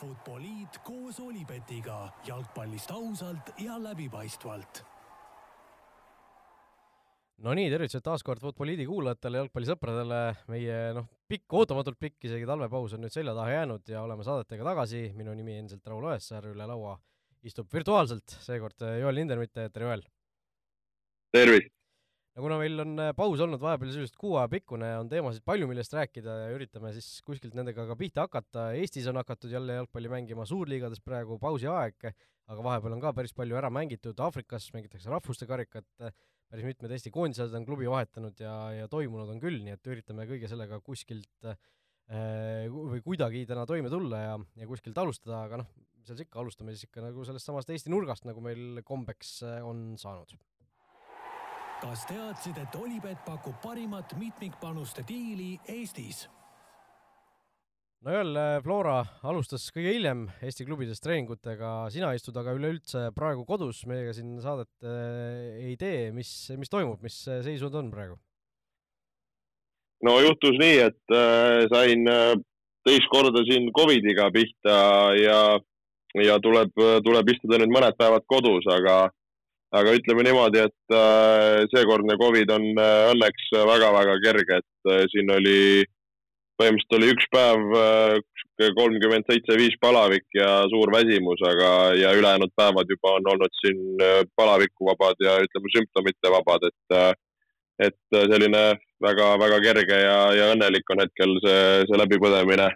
Futboliit koos Olipetiga jalgpallist ausalt ja läbipaistvalt. no nii, tervitused taas kord Futboliidi kuulajatele, jalgpallisõpradele. meie noh, pikk, ootamatult pikk isegi talvepaus on nüüd selja taha jäänud ja oleme saadetega tagasi. minu nimi endiselt Raul Õessaar, üle laua istub virtuaalselt seekord Joel Lindermitte, tere Joel! tervist! No kuna meil on äh, paus olnud vahepeal sisuliselt kuu aja pikkune, on teemasid palju, millest rääkida ja üritame siis kuskilt nendega ka pihta hakata. Eestis on hakatud jälle jalgpalli mängima suurliigades praegu pausiaeg, aga vahepeal on ka päris palju ära mängitud, Aafrikas mängitakse rahvuste karikat, päris mitmed Eesti koondised on klubi vahetanud ja, ja toimunud on küll, nii et üritame kõige sellega kuskilt äh, või kuidagi täna toime tulla ja, ja kuskilt alustada, aga noh, mis seal siis ikka, alustame siis ikka nagu sellest samast Eesti nurgast, nagu meil kombeks äh, on saanud kas teadsid, et Olipet pakub parimat mitmikpanuste diili Eestis? no jälle Flora alustas kõige hiljem Eesti klubides treeningutega, sina istud aga üleüldse praegu kodus, meiega siin saadet äh, ei tee, mis, mis toimub, mis seisud on praegu? no juhtus nii, et äh, sain äh, teist korda siin Covidiga pihta ja, ja tuleb, tuleb istuda nüüd mõned päevad kodus, aga aga ütleme niimoodi, et äh, seekordne Covid on äh, õnneks väga-väga kerge, et äh, siin oli, põhimõtteliselt oli üks päev kolmkümmend seitse, viis palavik ja suur väsimus, aga, ja ülejäänud päevad juba on olnud siin palavikuvabad ja ütleme, sümptomite vabad, et, et selline väga-väga kerge ja, ja õnnelik on hetkel see, see läbipõdemine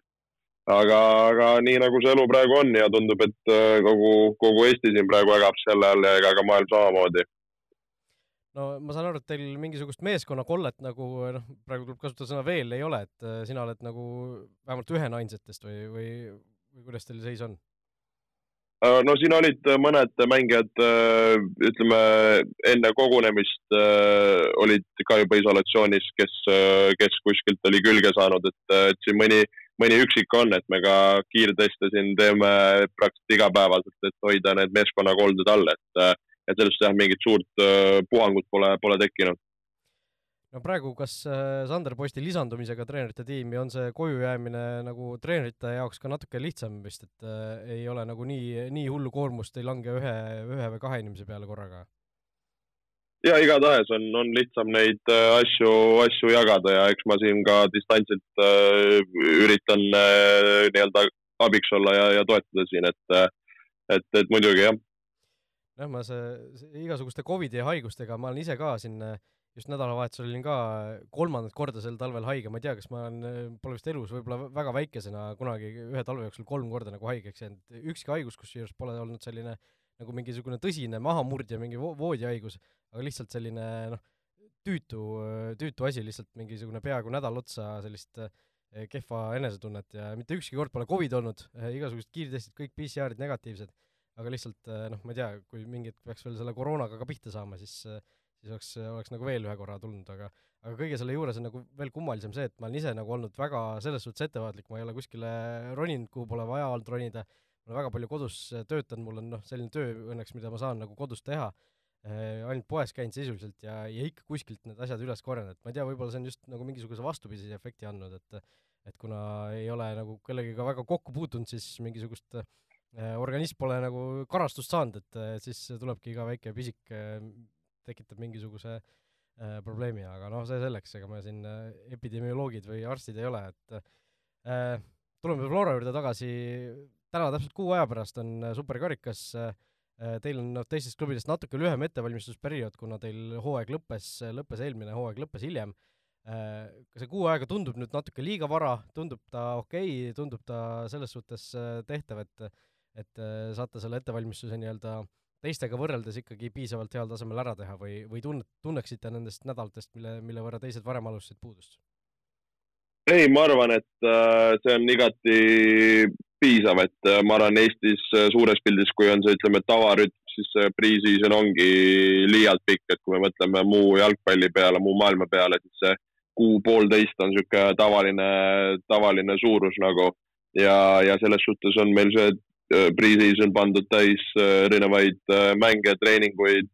aga, aga nii nagu see elu praegu on ja tundub, et äh, kogu, kogu Eesti siin praegu ägab selle all ja ega ka maailm samamoodi. no ma saan aru, et teil mingisugust meeskonnakollet nagu noh, praegu tuleb kasutada sõna veel ei ole, et äh, sina oled nagu vähemalt ühe ainsatest või, või, või kuidas teil seis on? Äh, no siin olid mõned mängijad, ütleme enne kogunemist olid ka juba isolatsioonis, kes, kes kuskilt oli külge saanud, et, et siin mõni mõni üksik on, et me ka kiirteste siin teeme praktiliselt igapäevaselt, et hoida need meeskonnakolded all, et, et sellest jah, mingit suurt äh, puhangut pole, pole tekkinud. no praegu, kas äh, Sander Posti lisandumisega treenerite tiimi on see koju jäämine nagu treenerite jaoks ka natuke lihtsam vist, et äh, ei ole nagu nii, nii hullu koormust ei lange ühe, ühe või kahe inimese peale korraga? Ja igatahes on, on lihtsam neid äh, asju, asju jagada ja eks ma siin ka distantsilt äh, üritan äh, nii-öelda abiks olla ja, ja toetada siin, et, äh, et, et muidugi jah. jah, ma see, igasuguste Covidi haigustega, ma olen ise ka siin äh, just nädalavahetusel olin ka kolmandat korda sel talvel haige, ma ei tea, kas ma olen, pole vist elus võib-olla väga väikesena kunagi ühe talve jooksul kolm korda nagu haigeks jäänud, ükski haigus kusjuures pole olnud selline nagu mingisugune tõsine mahamurdja, mingi vo voodihaigus, aga lihtsalt selline noh, tüütu, tüütu asi, lihtsalt mingisugune peaaegu nädal otsa sellist eh, kehva enesetunnet ja mitte ükski kord pole Covid olnud, eh, igasugused kiirtestid, kõik PCR-id negatiivsed, aga lihtsalt eh, noh, ma ei tea, kui mingi hetk peaks veel selle koroonaga ka pihta saama, siis siis oleks, oleks nagu veel ühe korra tulnud, aga aga kõige selle juures on nagu veel kummalisem see, et ma olen ise nagu olnud väga selles suhtes ettevaatlik, ma ei ole kuskile roninud, kuhu pole vaja olnud ronida, ma olen väga palju kodus töötanud, mul on noh, selline töö õnneks, mida ma saan nagu kodus teha. Äh, ainult poes käinud sisuliselt ja, ja ikka kuskilt need asjad üles korjanud, et ma ei tea, võib-olla see on just nagu mingisuguse vastupidise efekti andnud, et et kuna ei ole nagu kellegagi väga kokku puutunud, siis mingisugust äh, organism pole nagu karastust saanud, et äh, siis tulebki iga väike pisik äh, tekitab mingisuguse äh, probleemi, aga noh, see selleks, ega me siin äh, epidemioloogid või arstid ei ole, et äh, tuleme Flora juurde tagasi, täna täpselt kuu aja pärast on äh, superkarikas äh, Äh, teil on noh, teistest klubidest natuke lühem ettevalmistusperiood, kuna teil hooaeg lõppes, lõppes eelmine hooaeg, lõppes hiljem. See kuu aega tundub nüüd natuke liiga vara, tundub ta okei okay,, tundub ta selles suhtes tehtav, et et saate selle ettevalmistuse nii-öelda teistega võrreldes ikkagi piisavalt heal tasemel ära teha või, või tunnet, tunneksite nendest nädalatest, mille, mille võrra teised varem alustasid puudust? ei, ma arvan, et see on igati piisav, et äh, ma arvan, Eestis äh, suures pildis, kui on see, ütleme, tavarütm, siis see pre-season ongi liialt pikk, et kui me mõtleme muu jalgpalli peale, muu maailma peale, siis see kuu-poolteist on niisugune tavaline, tavaline suurus nagu. Ja, ja selles suhtes on meil see äh, pre-season pandud täis erinevaid mänge, treeninguid,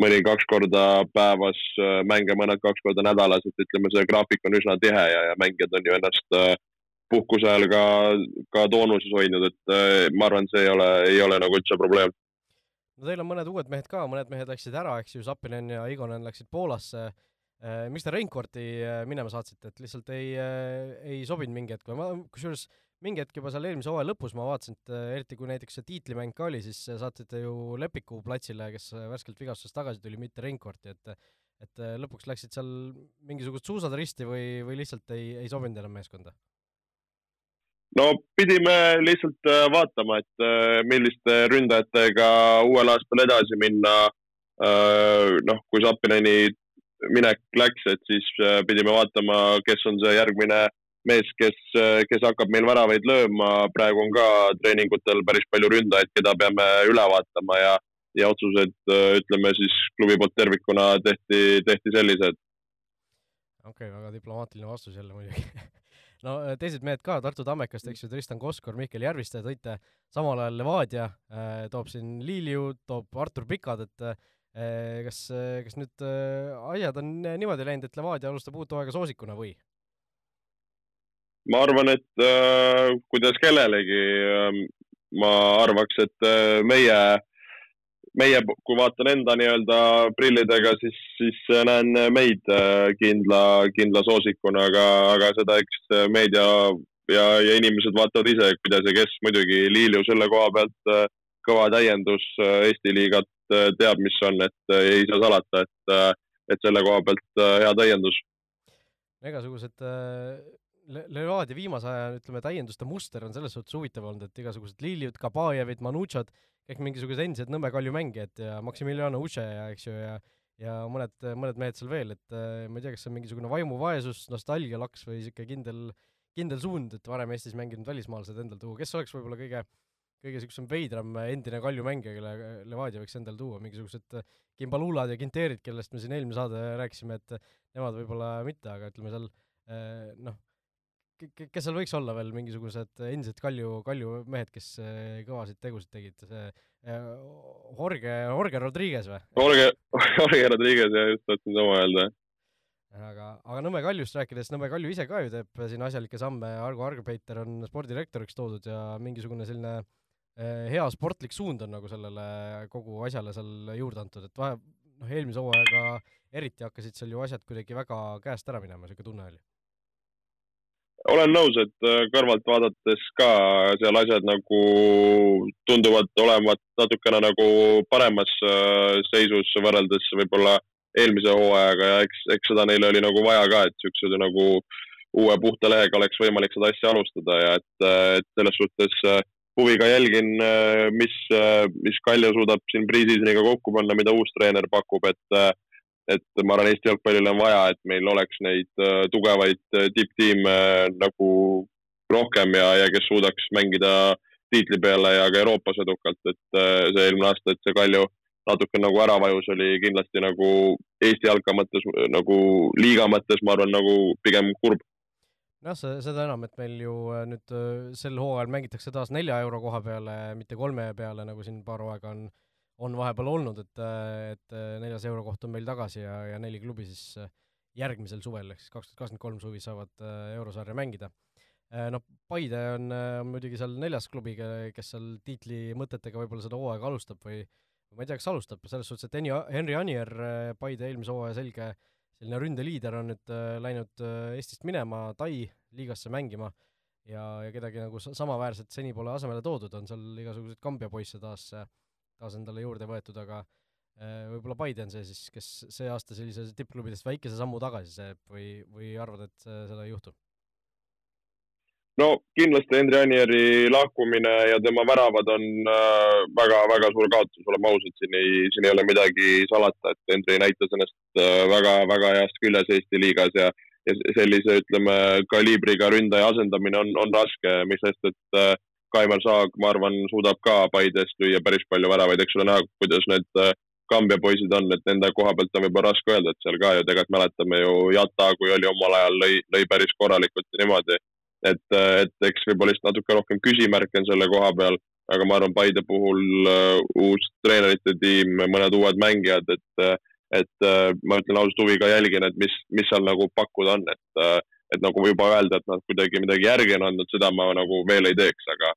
mõni kaks korda päevas, mänge mõned kaks korda nädalas, et ütleme, see graafik on üsna tihe ja, ja mängijad on ju ennast puhkuse ajal ka, ka toonuses hoidnud, et ma arvan, see ei ole, ei ole nagu üldse probleem. no teil on mõned uued mehed ka, mõned mehed läksid ära, eks ju, Zappinen ja Igonen läksid Poolasse miks te Reinkorti minema saatsite, et lihtsalt ei, ei sobinud mingi hetk või ma, kusjuures mingi hetk juba seal eelmise hooaja lõpus ma vaatasin, et äh, eriti kui näiteks see tiitlimäng ka oli, siis äh, saatsite ju Lepiku platsile, kes äh, värskelt vigastusest tagasi tuli, mitte Reinkorti, et et lõpuks läksid seal mingisugused suusad risti või, või lihtsalt ei, ei sobinud enam meeskonda? No pidime lihtsalt vaatama, et milliste ründajatega uuel aastal edasi minna. noh, kui Sapineni minek läks, et siis pidime vaatama, kes on see järgmine mees, kes, kes hakkab meil väravaid lööma, praegu on ka treeningutel päris palju ründajaid, keda peame üle vaatama ja, ja otsused, ütleme siis klubi poolt tervikuna tehti, tehti sellised. okei okay,, väga diplomaatiline vastus jälle muidugi no teised mehed ka, Tartu Tammekast, eks ju, Tristan Koskor, Mihkel Järviste tõite, samal ajal Levadia äh, toob siin Liiliu, toob Artur Pikad, et äh, kas, kas nüüd äh, asjad on niimoodi läinud, et Levadia alustab uut hooaega soosikuna või? ma arvan, et äh, kuidas kellelegi äh,, ma arvaks, et äh, meie, meie, kui vaatan enda nii-öelda prillidega, siis, siis näen meid äh, kindla, kindla soosikuna, aga, aga seda eks meedia ja, ja inimesed vaatavad ise, kuidas ja kes. muidugi Liiliu selle koha pealt äh, kõva täiendus äh, Eesti liigat äh, teab, mis on, et äh, ei saa salata, et, äh, et selle koha pealt äh, hea täiendus. igasugused äh Levadia viimase aja, ütleme, täienduste muster on selles suhtes huvitav olnud, et igasugused Liljud, Kabajevid, Manutšad, kõik mingisugused endised Nõmme Kalju mängijad ja Maximiliano Uche ja eks ju, ja ja mõned, mõned mehed seal veel, et äh, ma ei tea, kas see on mingisugune vaimuvaesus, nostalgialaks või niisugune kindel, kindel suund, et varem Eestis mänginud välismaalased endal tuua, kes oleks võib-olla kõige kõige niisugusem veidram endine Kalju mängija, kelle Levadia võiks endale tuua, mingisugused Kimbalulad ja Kinteerid, kellest me siin eelmine saade rääkisime, et nemad võib-olla mitte, aga ütleme seal äh, noh, kes seal võiks olla veel mingisugused endised Kalju, Kalju mehed, kes eh, kõvasid tegusid tegid, see eh, Jorge, Jorge Rodriguez või? Jorge, Jorge Rodriguez jah, just tahtsin sama öelda. aga, aga Nõmme Kaljust rääkides, Nõmme Kalju ise ka ju teeb siin asjalikke samme, Argo Argpeiter on spordidirektoriks toodud ja mingisugune selline eh, hea sportlik suund on nagu sellele kogu asjale seal juurde antud, et vahe, noh, eelmise hooajaga eriti hakkasid seal ju asjad kuidagi väga käest ära minema, niisugune tunne oli olen nõus, et äh, kõrvalt vaadates ka seal asjad nagu tunduvad olevat natukene nagu paremas äh, seisus võrreldes võib-olla eelmise hooajaga ja eks, eks seda neile oli nagu vaja ka, et niisuguse nagu uue puhta lehega oleks võimalik seda asja alustada ja et, äh, et selles suhtes huviga jälgin, mis, mis Kalju suudab siin pre-seasoniga kokku panna, mida uus treener pakub, et et ma arvan, Eesti jalgpallil on vaja, et meil oleks neid äh, tugevaid äh, tipptiime äh, nagu rohkem ja, ja kes suudaks mängida tiitli peale ja ka Euroopas edukalt, et see eelmine aasta, et see Kalju natuke nagu ära vajus, oli kindlasti nagu Eesti jalka mõttes nagu liiga mõttes, ma arvan, nagu pigem kurb. noh, see, seda enam, et meil ju nüüd sel hooajal mängitakse taas nelja euro koha peale, mitte kolme peale, nagu siin paar hooaega on on vahepeal olnud, et, et neljas eurokoht on meil tagasi ja, ja neli klubi siis järgmisel suvel ehk siis kaks tuhat kakskümmend kolm suvi saavad äh, eurosarja mängida. Äh, noh, Paide on, on muidugi seal neljas klubi, kes seal tiitli mõtetega võib-olla seda hooaega alustab või ma ei tea, kas alustab, selles suhtes, et Henri, Henri Anier, äh, Paide eelmise hooaja selge selline ründeliider on nüüd läinud Eestist minema Tai liigasse mängima ja, ja kedagi nagu samaväärset seni pole asemele toodud, on seal igasuguseid Kambja poisse taas äh, taas endale juurde võetud, aga äh, võib-olla Paide on see siis, kes see aasta sellise tippklubidest väikese sammu tagasi seeb või, või arvad, et seda ei juhtu? no kindlasti Hendri Anieri lahkumine ja tema väravad on väga-väga äh, suur kaotus, oleme ausad, siin ei, siin ei ole midagi salata, et Hendri näitas ennast väga-väga äh, heast küljes Eesti liigas ja, ja sellise, ütleme, kaliibriga ründaja asendamine on, on raske, mis sest, et äh, Kaimar Saag, ma arvan, suudab ka Paidest lüüa päris palju väravaid, eks ole näha, kuidas need äh, Kambja poisid on, et nende koha pealt on võib-olla raske öelda, et seal ka ju tegelikult mäletame ju Jata, kui oli omal ajal, lõi, lõi päris korralikult ja niimoodi. et, äh, et eks võib-olla lihtsalt natuke rohkem küsimärke on selle koha peal, aga ma arvan, Paide puhul uh, uus treenerite tiim, mõned uued mängijad, et, et uh, ma ütlen ausalt huviga jälgin, et mis, mis seal nagu pakkuda on, et uh, et nagu juba öelda, et nad kuidagi midagi järgi on andnud, seda ma nagu veel ei teeks, aga,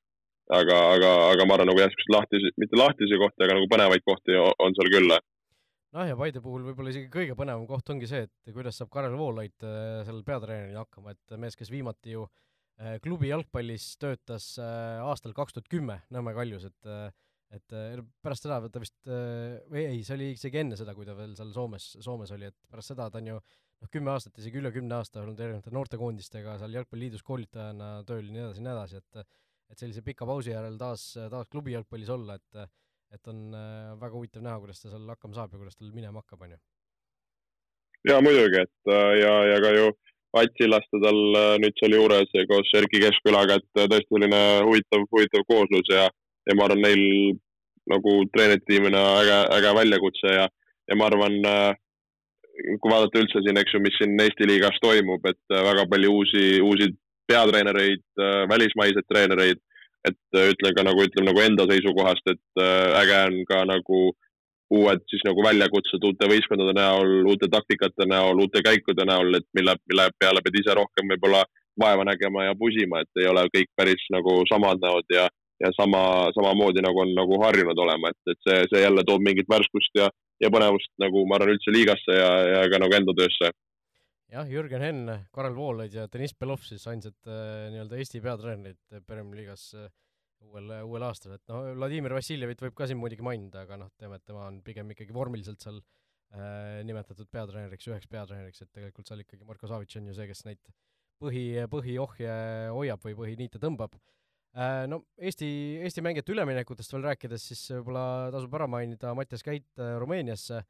aga, aga, aga ma arvan, nagu siukseid lahtisi, mitte lahtisi kohti, aga nagu põnevaid kohti on seal küll. noh, ja Paide puhul võib-olla isegi kõige põnevam koht ongi see, et kuidas saab Karel Voolaid äh, sellel peatreenerina hakkama, et mees, kes viimati ju äh, klubi jalgpallis töötas äh, aastal kaks tuhat kümme Nõmme Kaljus, et et pärast seda ta vist, või ei, see oli isegi enne seda, kui ta veel seal Soomes, Soomes oli, et pärast seda ta on ju noh, kümme aastat, isegi üle kümne aasta olnud erinevate noortekoondistega seal Jalgpalliliidus koolitajana tööl ja nii edasi ja nii edasi, et et sellise pika pausi järel taas, taas klubi jalgpallis olla, et et on äh, väga huvitav näha, kuidas ta seal hakkama saab ja kuidas tal minema hakkab, on ju. ja muidugi, et äh, ja, ja ka ju Ats Illaste tal äh, nüüd seal juures koos Erki Keskkülaga, et tõesti selline huvitav, huvitav kooslus ja, ja ma arvan, neil nagu treeneritiimina äge, äge väljakutse ja, ja ma arvan, kui vaadata üldse siin, eks ju, mis siin Eesti liigas toimub, et väga palju uusi, uusi peatreenereid, välismaiseid treenereid et äh, ütlen ka nagu, ütleme nagu enda seisukohast, et äh, äge on ka nagu uued siis nagu väljakutsed uute võistkondade näol, uute taktikate näol, uute käikude näol, et mille, mille peale pead ise rohkem võib-olla vaeva nägema ja pusima, et ei ole kõik päris nagu samad näod ja, ja sama, samamoodi nagu on nagu harjunud olema, et, et see, see jälle toob mingit värskust ja, ja põnevust nagu ma arvan üldse liigasse ja, ja ka nagu enda töösse. Jah, Jürgen Henn, Karel Voolaid ja Deniss Belov siis ainsad äh, nii-öelda Eesti peatreenerid Premier Liigas äh, uuel, uuel aastal, et noh, Vladimir Vassiljevit võib ka siin muidugi mainida, aga noh, teame, et tema on pigem ikkagi vormiliselt seal äh, nimetatud peatreeneriks, üheks peatreeneriks, et tegelikult seal ikkagi Marko Savitš on ju see, kes neid põhi, põhiohje hoiab või põhiniite tõmbab. äh,. No Eesti, Eesti mängijate üleminekutest veel rääkides, siis võib-olla tasub ära mainida Mattias Käit äh, Rumeeniasse äh,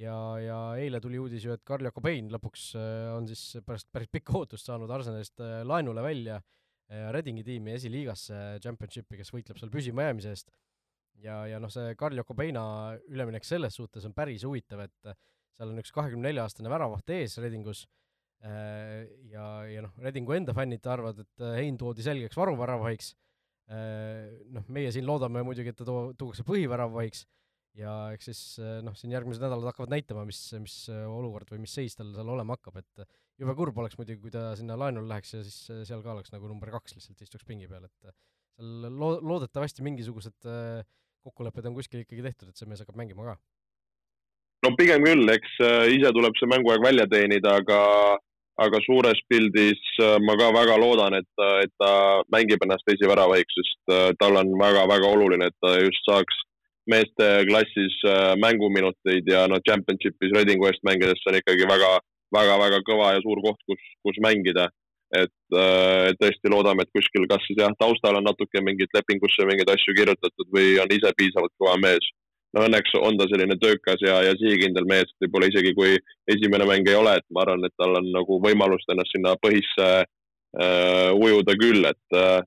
ja, ja eile tuli uudis ju, et Karl Jakobein lõpuks äh, on siis pärast päris pikka ootust saanud Arsenalist äh, laenule välja äh, Redingi tiimi esiliigasse Championshipi, kes võitleb seal püsimajäämise eest. ja, ja noh, see Karl Jakobeina üleminek selles suhtes on päris huvitav, et seal on üks kahekümne nelja aastane väravaht ees Redingus ja, ja noh, Redingu enda fännid arvavad, et Hein toodi selgeks varuväravahiks. Noh, meie siin loodame muidugi, et ta too-, tuuakse põhiväravavahiks ja eks siis eh, noh, siin järgmised nädalad hakkavad näitama, mis, mis eh, olukord või mis seis tal seal olema hakkab, et jube kurb oleks muidugi, kui ta sinna laenule läheks ja siis seal ka oleks nagu number kaks lihtsalt istuks pingi peal, et seal loo-, loodetavasti mingisugused kokkulepped on kuskil ikkagi tehtud, et see mees hakkab mängima ka. no pigem küll, eks ise tuleb see mänguaeg välja teenida, aga aga suures pildis ma ka väga loodan, et ta, et ta mängib ennast esiväravahiks, sest tal on väga-väga oluline, et ta just saaks meeste klassis äh, mänguminuteid ja noh, championship'is Redingu eest mängides on ikkagi väga, väga, väga kõva ja suur koht, kus, kus mängida. et, äh, et tõesti loodame, et kuskil, kas siis jah, taustal on natuke mingit lepingusse mingeid asju kirjutatud või on ise piisavalt kõva mees. No õnneks on ta selline töökas ja, ja sihikindel mees, võib-olla isegi kui esimene mäng ei ole, et ma arvan, et tal on nagu võimalust ennast sinna põhisse äh, ujuda küll, et äh,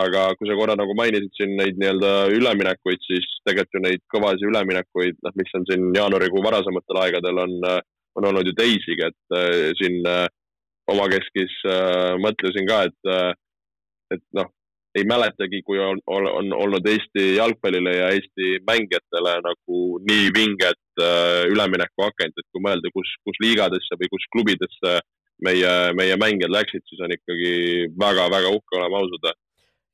aga kui sa korra nagu mainisid siin neid nii-öelda üleminekuid, siis tegelikult ju neid kõvasid üleminekuid, noh, mis on siin jaanuarikuu varasematel aegadel on, on olnud ju teisigi, et äh, siin äh, omakeskis äh, mõtlesin ka, et äh,, et noh, ei mäletagi, kui on, on, on olnud Eesti jalgpallile ja Eesti mängijatele nagu nii vinget äh, üleminekuakent, et kui mõelda, kus, kus liigadesse või kus klubidesse meie, meie mängijad läksid, siis on ikkagi väga-väga uhke olema ausad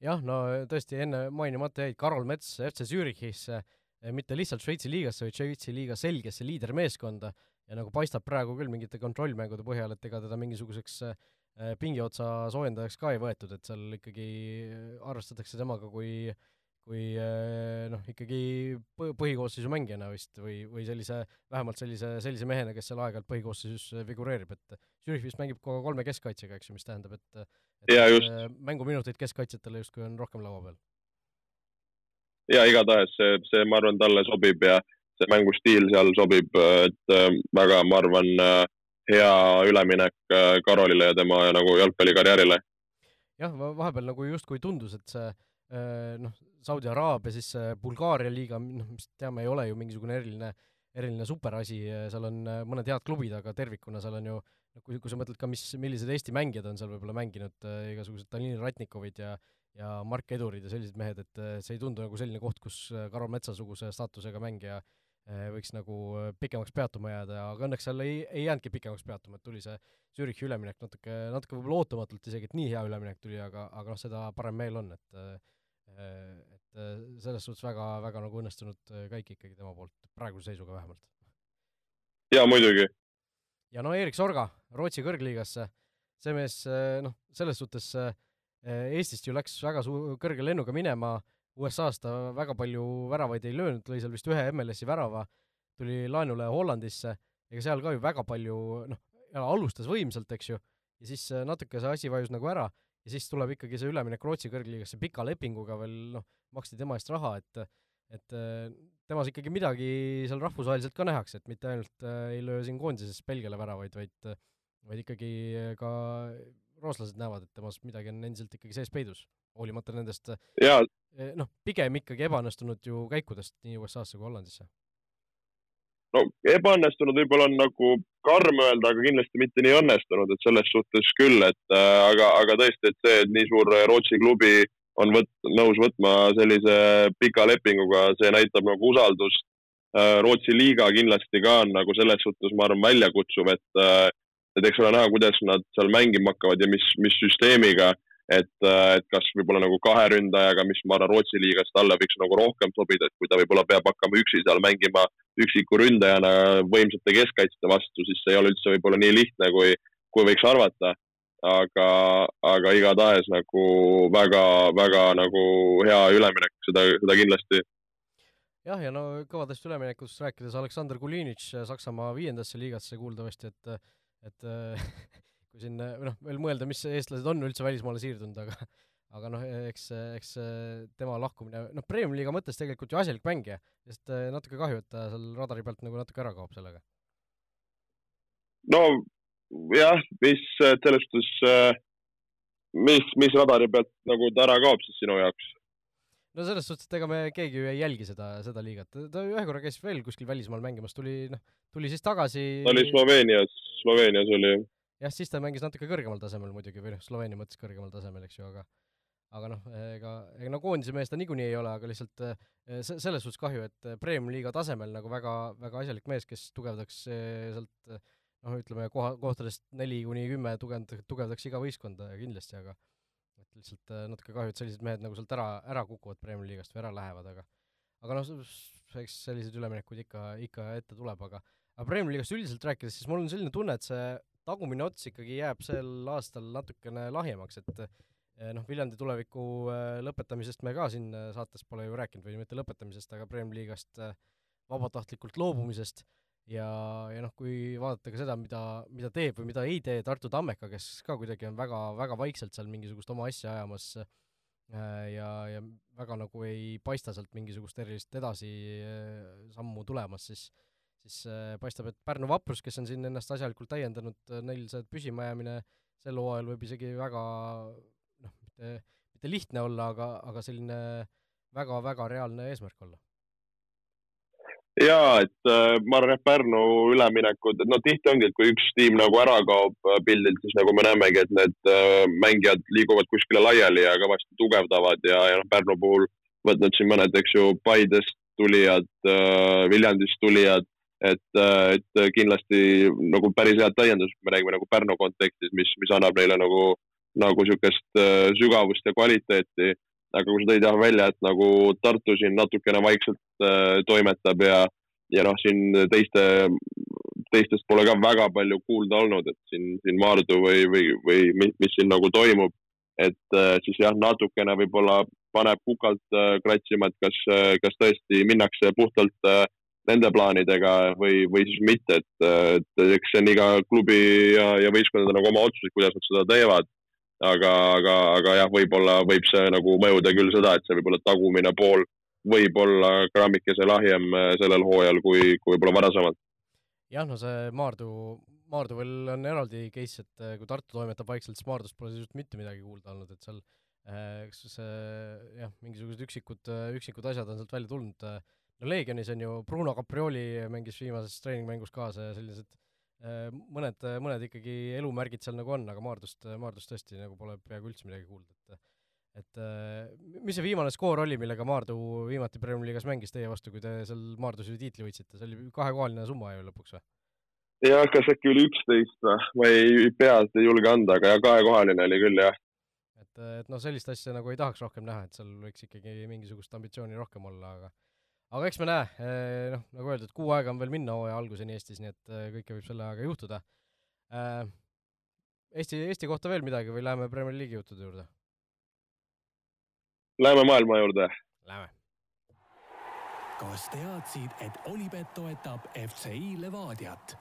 jah, no tõesti enne mainimata jäid Karol Mets FC Zürichisse, eh, mitte lihtsalt Šveitsi liigasse, vaid Šveitsi liiga selgesse liidermeeskonda. Ja nagu paistab praegu küll mingite kontrollmängude põhjal, et ega teda mingisuguseks eh, pingiotsa soojendajaks ka ei võetud, et seal ikkagi arvestatakse temaga kui kui eh, noh, ikkagi põhikoosseisu mängijana vist või, või sellise, vähemalt sellise, sellise mehena, kes seal aeg-ajalt põhikoosseisus figureerib, et Zürich vist mängib kogu kolme keskkaitsega, eks ju, mis tähendab, et, et ja, just. Eh, mänguminuteid keskkaitsjatele justkui on rohkem laua peal. ja igatahes see, see, ma arvan, talle sobib ja see mängustiil seal sobib, et väga, ma arvan, hea üleminek Karolile ja tema nagu jalgpallikarjäärile. jah, vahepeal nagu justkui tundus, et see noh, Saudi Araabia, siis Bulgaaria liiga, noh, mis teame, ei ole ju mingisugune eriline, eriline superasi, seal on äh, mõned head klubid, aga tervikuna seal on ju noh, kui, kui sa mõtled ka, mis, millised Eesti mängijad on seal võib-olla mänginud, äh, igasugused Tallinna Ratnikovid ja ja Mark Edurid ja sellised mehed, et äh, see ei tundu nagu selline koht, kus Karol Metsa-suguse staatusega mängija võiks nagu pikemaks peatuma jääda, aga õnneks seal ei, ei jäänudki pikemaks peatuma, et tuli see Zürichi üleminek natuke, natuke võib-olla ootamatult isegi, et nii hea üleminek tuli, aga, aga noh, seda parem meel on, et et selles suhtes väga, väga nagu õnnestunud käik ikkagi tema poolt, praeguse seisuga vähemalt. jaa, muidugi. ja no Erik Sorga Rootsi kõrgliigasse, see mees noh, selles suhtes Eestist ju läks väga suu-, kõrge lennuga minema USA-s ta väga palju väravaid ei löönud, lõi seal vist ühe MLS-i värava, tuli laenule Hollandisse, ega seal ka ju väga palju, noh, alustas võimsalt, eks ju, ja siis äh, natuke see asi vajus nagu ära ja siis tuleb ikkagi see üleminek Rootsi kõrgliigasse pika lepinguga veel, noh, maksti tema eest raha, et et äh, temas ikkagi midagi seal rahvusvaheliselt ka nähakse, et mitte ainult äh, ei löö siin koondises Belgiale väravaid, vaid vaid ikkagi ka rooslased näevad, et temas midagi on endiselt ikkagi sees peidus, hoolimata nendest jaa, Eh, noh, pigem ikkagi ebaõnnestunud ju käikudest nii USA-sse kui Hollandisse. no ebaõnnestunud võib-olla on nagu karm öelda, aga kindlasti mitte nii õnnestunud, et selles suhtes küll, et äh, aga, aga tõesti, et see, et nii suur Rootsi klubi on võt-, nõus võtma sellise pika lepinguga, see näitab nagu usaldust äh,. Rootsi liiga kindlasti ka on nagu selles suhtes, ma arvan, väljakutsuv, et äh, et eks ole näha, kuidas nad seal mängima hakkavad ja mis, mis süsteemiga et, et kas võib-olla nagu kahe ründajaga, mis ma arvan, Rootsi liigast talle võiks nagu rohkem sobida, et kui ta võib-olla peab hakkama üksi seal mängima üksiku ründajana võimsate keskkaitste vastu, siis see ei ole üldse võib-olla nii lihtne, kui, kui võiks arvata. aga, aga igatahes nagu väga-väga nagu hea üleminek, seda, seda kindlasti jah, ja no kõvadest üleminekust rääkides, Aleksandr Kulinitš Saksamaa viiendasse liigasse kuuldavasti, et et kui siin või noh, veel mõelda, mis eestlased on üldse välismaale siirdunud, aga aga noh, eks, eks tema lahkumine, noh, Premiumi-liiga mõttes tegelikult ju asjalik mängija, sest natuke kahju, et ta seal radari pealt nagu natuke ära kaob sellega. no jah, mis selles suhtes, mis, mis radari pealt nagu ta ära kaob siis sinu jaoks? No selles suhtes, et ega me keegi ju ei jälgi seda, seda liigat, ta ühe korra käis veel kuskil välismaal mängimas, tuli noh, tuli siis tagasi. ta oli Sloveenias, Sloveenias oli jah, siis ta mängis natuke kõrgemal tasemel muidugi, või noh, Sloveenia mõttes kõrgemal tasemel, eks ju, aga aga noh, ega, ega no koondise mees ta niikuinii ei ole, aga lihtsalt eh, se-, selles suhtes kahju, et Premium-liiga tasemel nagu väga, väga asjalik mees, kes tugevdaks eh, sealt noh, ütleme koha, kohtadest neli kuni kümme tugevd-, tugevdaks iga võistkonda kindlasti, aga et lihtsalt eh, natuke kahju, et sellised mehed nagu sealt ära, ära kukuvad Premium-liigast või ära lähevad, aga aga noh, eks selliseid üleminekuid ikka, ikka ette tuleb, aga aga Premium-liigast üldiselt rääkides, siis mul on selline tunne, et see tagumine ots ikkagi jääb sel aastal natukene lahjemaks, et eh, noh, Viljandi tuleviku eh, lõpetamisest me ka siin saates pole ju rääkinud või mitte lõpetamisest, aga Premiumi liigast vabatahtlikult loobumisest ja, ja noh, kui vaadata ka seda, mida, mida teeb või mida ei tee Tartu Tammeka, kes ka kuidagi on väga, väga vaikselt seal mingisugust oma asja ajamas ja, ja väga nagu ei paista sealt mingisugust erilist edasi sammu tulemas, siis siis äh, paistab, et Pärnu Vaprus, kes on siin ennast asjalikult täiendanud, äh, neil see püsimajäämine sel hooajal võib isegi väga noh, mitte, mitte lihtne olla, aga, aga selline väga-väga reaalne eesmärk olla. Jaa, et äh, ma arvan, et Pärnu üleminekud, et noh, tihti ongi, et kui üks tiim nagu ära kaob äh, pildilt, siis nagu me näemegi, et need äh, mängijad liiguvad kuskile laiali ja kõvasti tugevdavad ja, ja noh, Pärnu puhul võtnud siin mõned, eks ju, Paidest tulijad Viljandist tulijad, et, et kindlasti nagu päris head täiendused, me räägime nagu Pärnu kontekstis, mis, mis annab neile nagu, nagu niisugust sügavust ja kvaliteeti. aga kui sa tõid jah välja, et nagu Tartu siin natukene vaikselt toimetab ja, ja noh, siin teiste, teistest pole ka väga palju kuulda olnud, et siin, siin Maardu või, või, või mis, mis siin nagu toimub. et äh, siis jah, natukene võib-olla paneb kukalt äh, kratsima, et kas, äh, kas tõesti minnakse puhtalt äh, nende plaanidega või, või siis mitte, et, et eks see on iga klubi ja, ja võistkondade nagu oma otsus, kuidas nad seda teevad. aga, aga, aga jah, võib-olla võib see nagu mõjuda küll seda, et see võib-olla tagumine pool võib olla grammikese lahjem äh, sellel hooajal kui, kui võib-olla varasemalt. jah, no see Maardu, Maardu veel on eraldi case, et äh, kui Tartu toimetab vaikselt, siis Maardust pole sisuliselt mitte midagi kuulda olnud, et seal äh, eks see jah, mingisugused üksikud, üksikud asjad on sealt välja tulnud no Leegionis on ju Bruno Caprioli mängis viimases treeningmängus kaasa ja sellised mõned, mõned ikkagi elumärgid seal nagu on, aga Maardust, Maardust tõesti nagu pole peaaegu üldse midagi kuulda, et et äh, mis see viimane skoor oli, millega Maardu viimati Premiumi liigas mängis teie vastu, kui te seal Maardus ju tiitli võitsite, see oli kahekohaline summa ju lõpuks või? jah, kas äkki oli üksteist või, ma ei, peast ei julge anda, aga jah, kahekohaline oli küll jah. et, et noh, sellist asja nagu ei tahaks rohkem näha, et seal võiks ikkagi mingisugust ambitsiooni rohkem olla, aga aga eks me näe, noh, nagu öeldud, kuu aega on veel minna hooaja alguseni Eestis, nii et kõike võib selle ajaga juhtuda. Eesti, Eesti kohta veel midagi või läheme Premier League'i juttude juurde? Läheme maailma juurde. Läheme. kas teadsid, et Olipet toetab FCI Levadiat?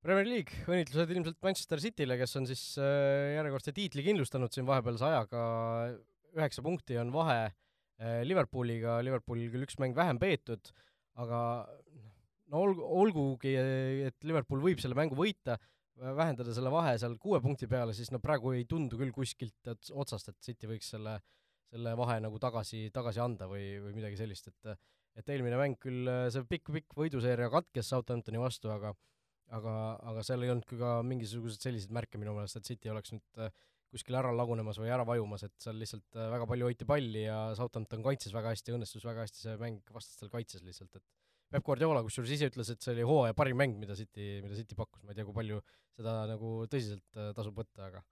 Premier League, õnnitlused ilmselt Manchester City'le, kes on siis äh, järjekordse tiitli kindlustanud siin vahepealse ajaga, üheksa punkti on vahe äh, Liverpooliga, Liverpoolil küll üks mäng vähem peetud, aga no olgu, olgugi, et Liverpool võib selle mängu võita, vähendada selle vahe seal kuue punkti peale, siis no praegu ei tundu küll kuskilt otsast, et City võiks selle, selle vahe nagu tagasi, tagasi anda või, või midagi sellist, et et eelmine mäng küll, see pikk-pikk võiduseeria katkes Southamptoni vastu, aga aga, aga seal ei olnud ka mingisuguseid selliseid märke minu meelest, et City oleks nüüd kuskil ära lagunemas või ära vajumas, et seal lihtsalt väga palju hoiti palli ja Southampton kaitses väga hästi, õnnestus väga hästi see mäng vastastel kaitses lihtsalt, et Peep Guardiola kusjuures ise ütles, et see oli hooaja parim mäng, mida City, mida City pakkus, ma ei tea, kui palju seda nagu tõsiselt äh, tasub võtta, aga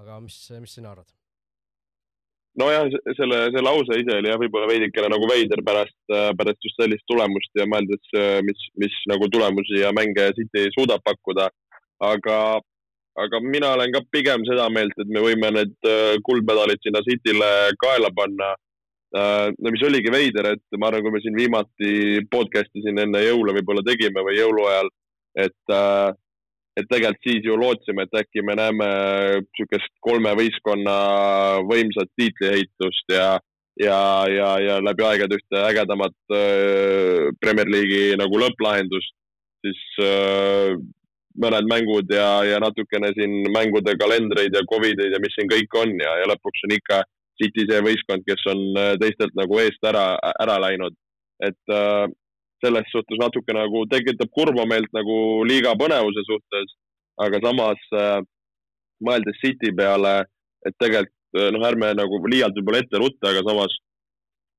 aga mis, mis sina arvad? nojah, selle, see lause ise oli jah, võib-olla veidikene nagu veider pärast, äh, pärast just sellist tulemust ja mõeldes, äh, mis, mis nagu tulemusi ja mänge City suudab pakkuda. aga, aga mina olen ka pigem seda meelt, et me võime need kuldmedalid sinna Cityle kaela panna no mis oligi veider, et ma arvan, kui me siin viimati podcast'i siin enne jõule võib-olla tegime või jõuluajal, et, äh, et tegelikult siis ju lootsime, et äkki me näeme niisugust kolme võistkonna võimsat tiitliehitust ja, ja, ja, ja läbi aegade ühte ägedamat äh, Premier League'i nagu lõpplahendust, siis mõned mängud ja, ja natukene siin mängude kalendreid ja Covideid ja mis siin kõik on ja, ja lõpuks on ikka City see võistkond, kes on äh, teistelt nagu eest ära, ära läinud. et äh, selles suhtes natuke nagu tekitab kurba meelt nagu liiga põnevuse suhtes, aga samas äh, mõeldes City peale, et tegelikult äh, noh, ärme nagu liialt võib-olla ette rutta, aga samas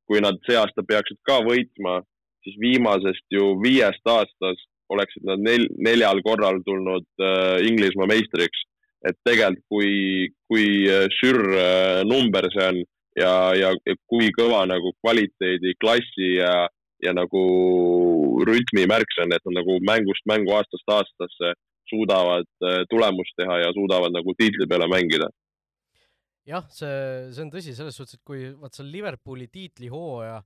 kui nad see aasta peaksid ka võitma, siis viimasest ju viiest aastast oleksid nad nel-, neljal korral tulnud äh, Inglismaa meistriks et tegelikult kui, kui äh, sür äh, number see on ja, ja kui kõva nagu kvaliteedi, klassi ja, ja nagu rütmi märk see on, et nad nagu mängust mängu, aastast aastasse suudavad äh, tulemust teha ja suudavad nagu tiitli peale mängida. jah, see, see on tõsi selles suhtes, et kui vaat seal Liverpooli tiitlihooaja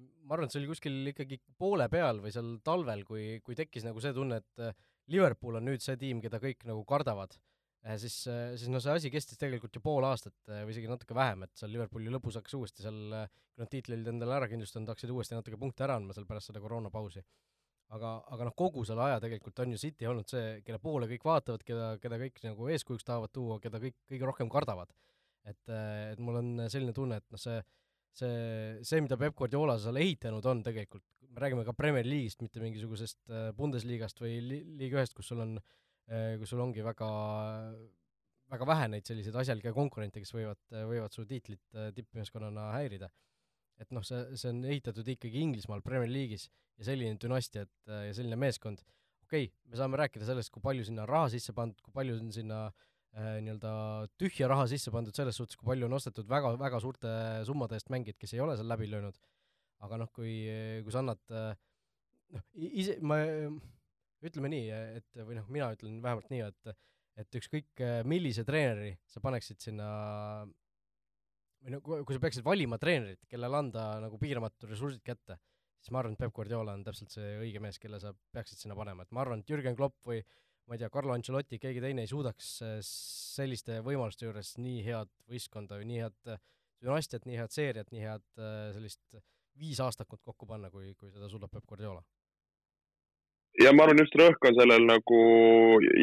ma arvan, et see oli kuskil ikkagi poole peal või seal talvel, kui, kui tekkis nagu see tunne, et Liverpool on nüüd see tiim, keda kõik nagu kardavad siis, äh, siis no see asi kestis tegelikult ju pool aastat äh, või isegi natuke vähem, et seal Liverpooli lõpus hakkas uuesti seal, kui nad tiitli olid endale ära kindlustanud, hakkasid uuesti natuke punkte ära andma seal pärast seda koroonapausi. aga, aga noh, kogu selle aja tegelikult on ju City olnud see, kelle poole kõik vaatavad, keda, keda kõik nagu eeskujuks tahavad tuua, keda kõik kõige rohkem kardavad. et, et mul on selline tunne, et noh, see see, see, mida Peep Guardiola seal ehitanud on tegelikult, me räägime ka Premier League'ist, mitte mingisugusest Bundesliigast või Liiga ühest, kus sul on äh, Äh, kui sul ongi väga, väga vähe neid selliseid asjalikke konkurente, kes võivad, võivad su tiitlit äh, tippmeeskonnana häirida. et noh, see, see on ehitatud ikkagi Inglismaal Premier League'is ja selline dünastia, et äh, ja selline meeskond, okei okay,, me saame rääkida sellest, kui palju sinna raha sisse pandud, kui palju on sinna äh, nii-öelda tühja raha sisse pandud selles suhtes, kui palju on ostetud väga, väga suurte summade eest mängijaid, kes ei ole seal läbi löönud, aga noh, kui, kui sa annad noh, ise, ma ütleme nii, et või noh, mina ütlen vähemalt nii, et et ükskõik millise treeneri sa paneksid sinna või no kui, sa peaksid valima treenerit, kellele anda nagu piiramatud ressursid kätte, siis ma arvan, et Peep Guardiola on täpselt see õige mees, kelle sa peaksid sinna panema, et ma arvan, et Jürgen Klopp või ma ei tea, Carlo Ancelotti, keegi teine ei suudaks selliste võimaluste juures nii head võistkonda või nii head dünastiat, nii head seeriat, nii head sellist viisaastakut kokku panna, kui, kui seda suudab Peep Guardiola ja ma arvan, just rõhk on sellel nagu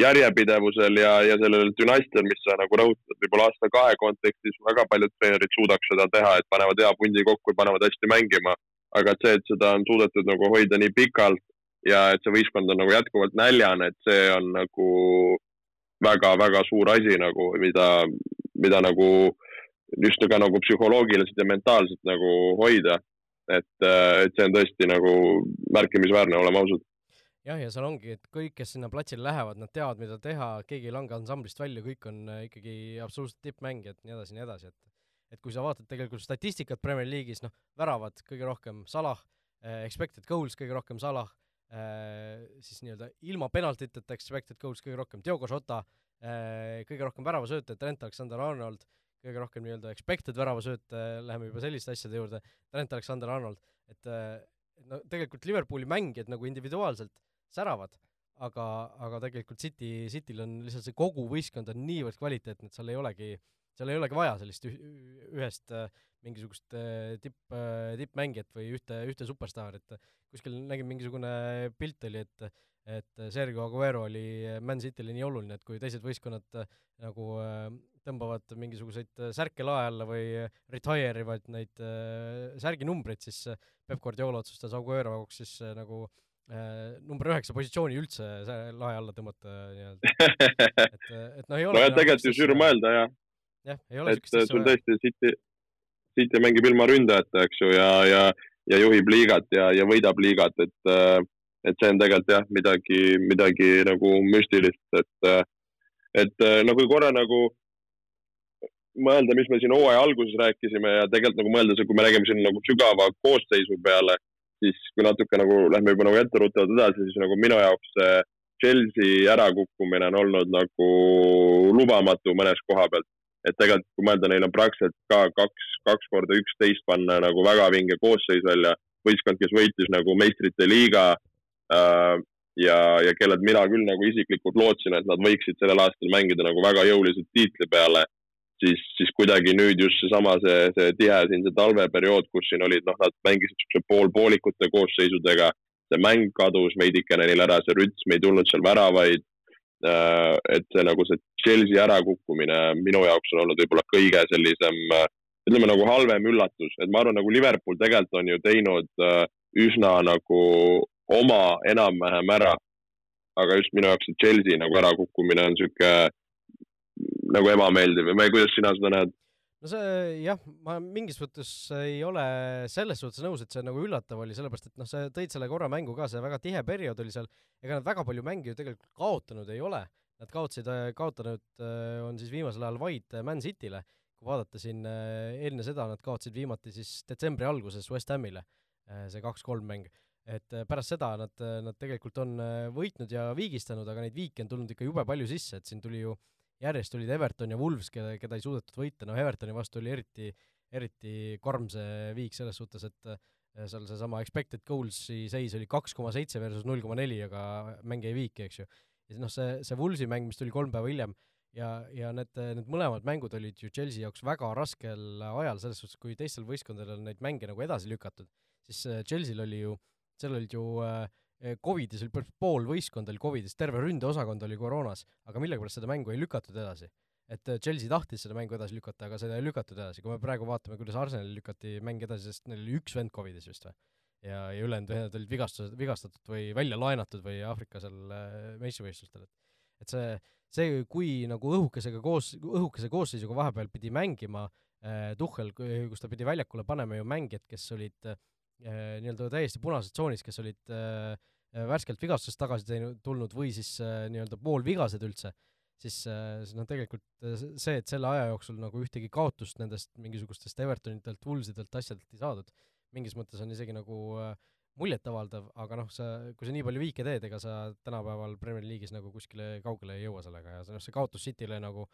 järjepidevusel ja, ja sellel dünastial, mis sa nagu rõhutad, võib-olla aasta-kahe kontekstis väga paljud treenerid suudaks seda teha, et panevad hea pundi kokku ja panevad hästi mängima. aga et see, et seda on suudetud nagu hoida nii pikalt ja et see võistkond on nagu jätkuvalt näljane, et see on nagu väga-väga suur asi nagu, mida, mida nagu just ka nagu psühholoogiliselt ja mentaalselt nagu hoida. et, et see on tõesti nagu märkimisväärne, oleme ausad jah, ja seal ongi, et kõik, kes sinna platsile lähevad, nad teavad, mida teha, keegi ei lange ansamblist välja, kõik on äh, ikkagi absoluutselt tippmängijad, nii edasi, nii edasi, et et kui sa vaatad tegelikult statistikat Premier League'is, noh, väravad kõige rohkem Salah eh,, expected goals kõige rohkem Salah eh,, siis nii-öelda ilma penaltiteta expected goals kõige rohkem Diogo Jota eh,, kõige rohkem väravasööte Trent Alexander-Arnold, kõige rohkem nii-öelda expected väravasööte, läheme juba selliste asjade juurde, Trent Alexander-Arnold, et no tegelikult Liverpooli mängijad nagu individuaalselt säravad, aga, aga tegelikult City, Cityl on lihtsalt see kogu võistkond on niivõrd kvaliteetne, et seal ei olegi äh, seal ei olegi vaja sellist ühest äh, mingisugust äh, tipp, äh, tippmängijat või ühte, ühte superstaari, et kuskil nägin mingisugune pilt oli, et et Sergio Aguero oli Man City'le nii oluline, et kui teised võistkonnad nagu tõmbavad mingisuguseid särke lae alla või retire ivad neid särginumbreid, siis Peep Guardiola otsustas Aguero jaoks siis nagu number üheksa positsiooni üldse lae alla tõmmata nii-öelda. et, et noh, ei ole nojah, tegelikult ju sürmõelda ja jah, ei ole et sul tõesti City, City mängib ilma ründajata, eks ju, ja, ja, ja juhib liigat ja, ja võidab liigat, et, et see on tegelikult jah, midagi, midagi nagu müstilist, et, et no kui korra nagu mõelda, mis me siin hooaja alguses rääkisime ja tegelikult nagu mõelda, kui me räägime siin nagu sügava koosseisu peale, siis kui natuke nagu lähme juba nagu etteruttavalt edasi, siis nagu minu jaoks see Chelsea ärakukkumine on olnud nagu lubamatu mõnes koha pealt. Et tegelikult kui mõelda, neil on praktiliselt ka kaks, kaks korda üksteist panna nagu väga vinge koosseis välja, võistkond, kes võitis nagu meistrite liiga äh, ja, ja kellelt mina küll nagu isiklikult lootsin, et nad võiksid sellel aastal mängida nagu väga jõuliselt tiitli peale, siis, siis kuidagi nüüd just seesama, see, see tihe siin, see talveperiood, kus siin olid, noh, nad mängisid niisuguse poolpoolikute koosseisudega, see mäng kadus veidikene neil ära, see rütm ei tulnud seal väravaid. Äh, et see nagu see Chelsea ärakukkumine minu jaoks on olnud võib-olla kõige sellisem, ütleme nagu halvem üllatus, et ma arvan, nagu Liverpool tegelikult on ju teinud äh, üsna nagu oma enam-vähem ära. aga just minu jaoks see Chelsea nagu ärakukkumine on sihuke nagu ebameeldiv või kuidas sina seda näed? no see jah, ma mingis mõttes ei ole selles suhtes nõus, et see nagu üllatav oli, sellepärast et noh, sa tõid selle korra mängu ka, see väga tihe periood oli seal, ega nad väga palju mänge ju tegelikult kaotanud ei ole. Nad kaotasid, kaotanud äh, on siis viimasel ajal vaid Man City'le. kui vaadata siin äh, enne seda, nad kaotasid viimati siis detsembri alguses West Hamile, äh, see kaks-kolm mäng. et pärast seda nad, nad tegelikult on võitnud ja viigistanud, aga neid viike on tulnud ikka jube palju sisse, et siin tuli ju äh, järjest olid Everton ja Wolves, keda, keda ei suudetud võita, no Evertoni vastu oli eriti, eriti karm see viik selles suhtes, et äh, seal seesama expected goals'i seis oli kaks koma seitse versus null koma neli, aga mäng jäi viiki, eks ju. ja noh, see, see Wolvesi mäng, mis tuli kolm päeva hiljem, ja, ja need, need mõlemad mängud olid ju Chelsea jaoks väga raskel ajal, selles suhtes, kui teistel võistkondadel on neid mänge nagu edasi lükatud, siis äh, Chelsea'l oli ju, seal olid ju äh, Eh, Covidis oli pool võistkond oli Covidis, terve ründeosakond oli koroonas, aga millegipärast seda mängu ei lükatud edasi. et eh, Chelsea tahtis seda mängu edasi lükata, aga seda ei lükatud edasi, kui me praegu vaatame, kuidas Arsenalil lükati mäng edasi, sest neil oli üks vend Covidis vist või? ja, ja ülejäänud ühed olid vigastused, vigastatud või välja laenatud või Aafrika seal äh, meistrivõistlustel, et et see, see, kui nagu õhukesega koos, õhukese koosseisuga vahepeal pidi mängima äh, Tuhhel, kus ta pidi väljakule panema ju mängijad, kes olid äh, Äh, nii-öelda täiesti punases tsoonis, kes olid äh, värskelt vigastusest tagasi teinud, tulnud või siis äh, nii-öelda poolvigased üldse, siis, siis noh, tegelikult see, et selle aja jooksul nagu ühtegi kaotust nendest mingisugustest Evertonitelt, Woolsidelt, asjadelt ei saadud, mingis mõttes on isegi nagu muljetavaldav, aga noh, sa, kui sa nii palju viike teed, ega sa tänapäeval Premier League'is nagu kuskile kaugele ei jõua sellega ja see noh, see kaotus Cityle nagu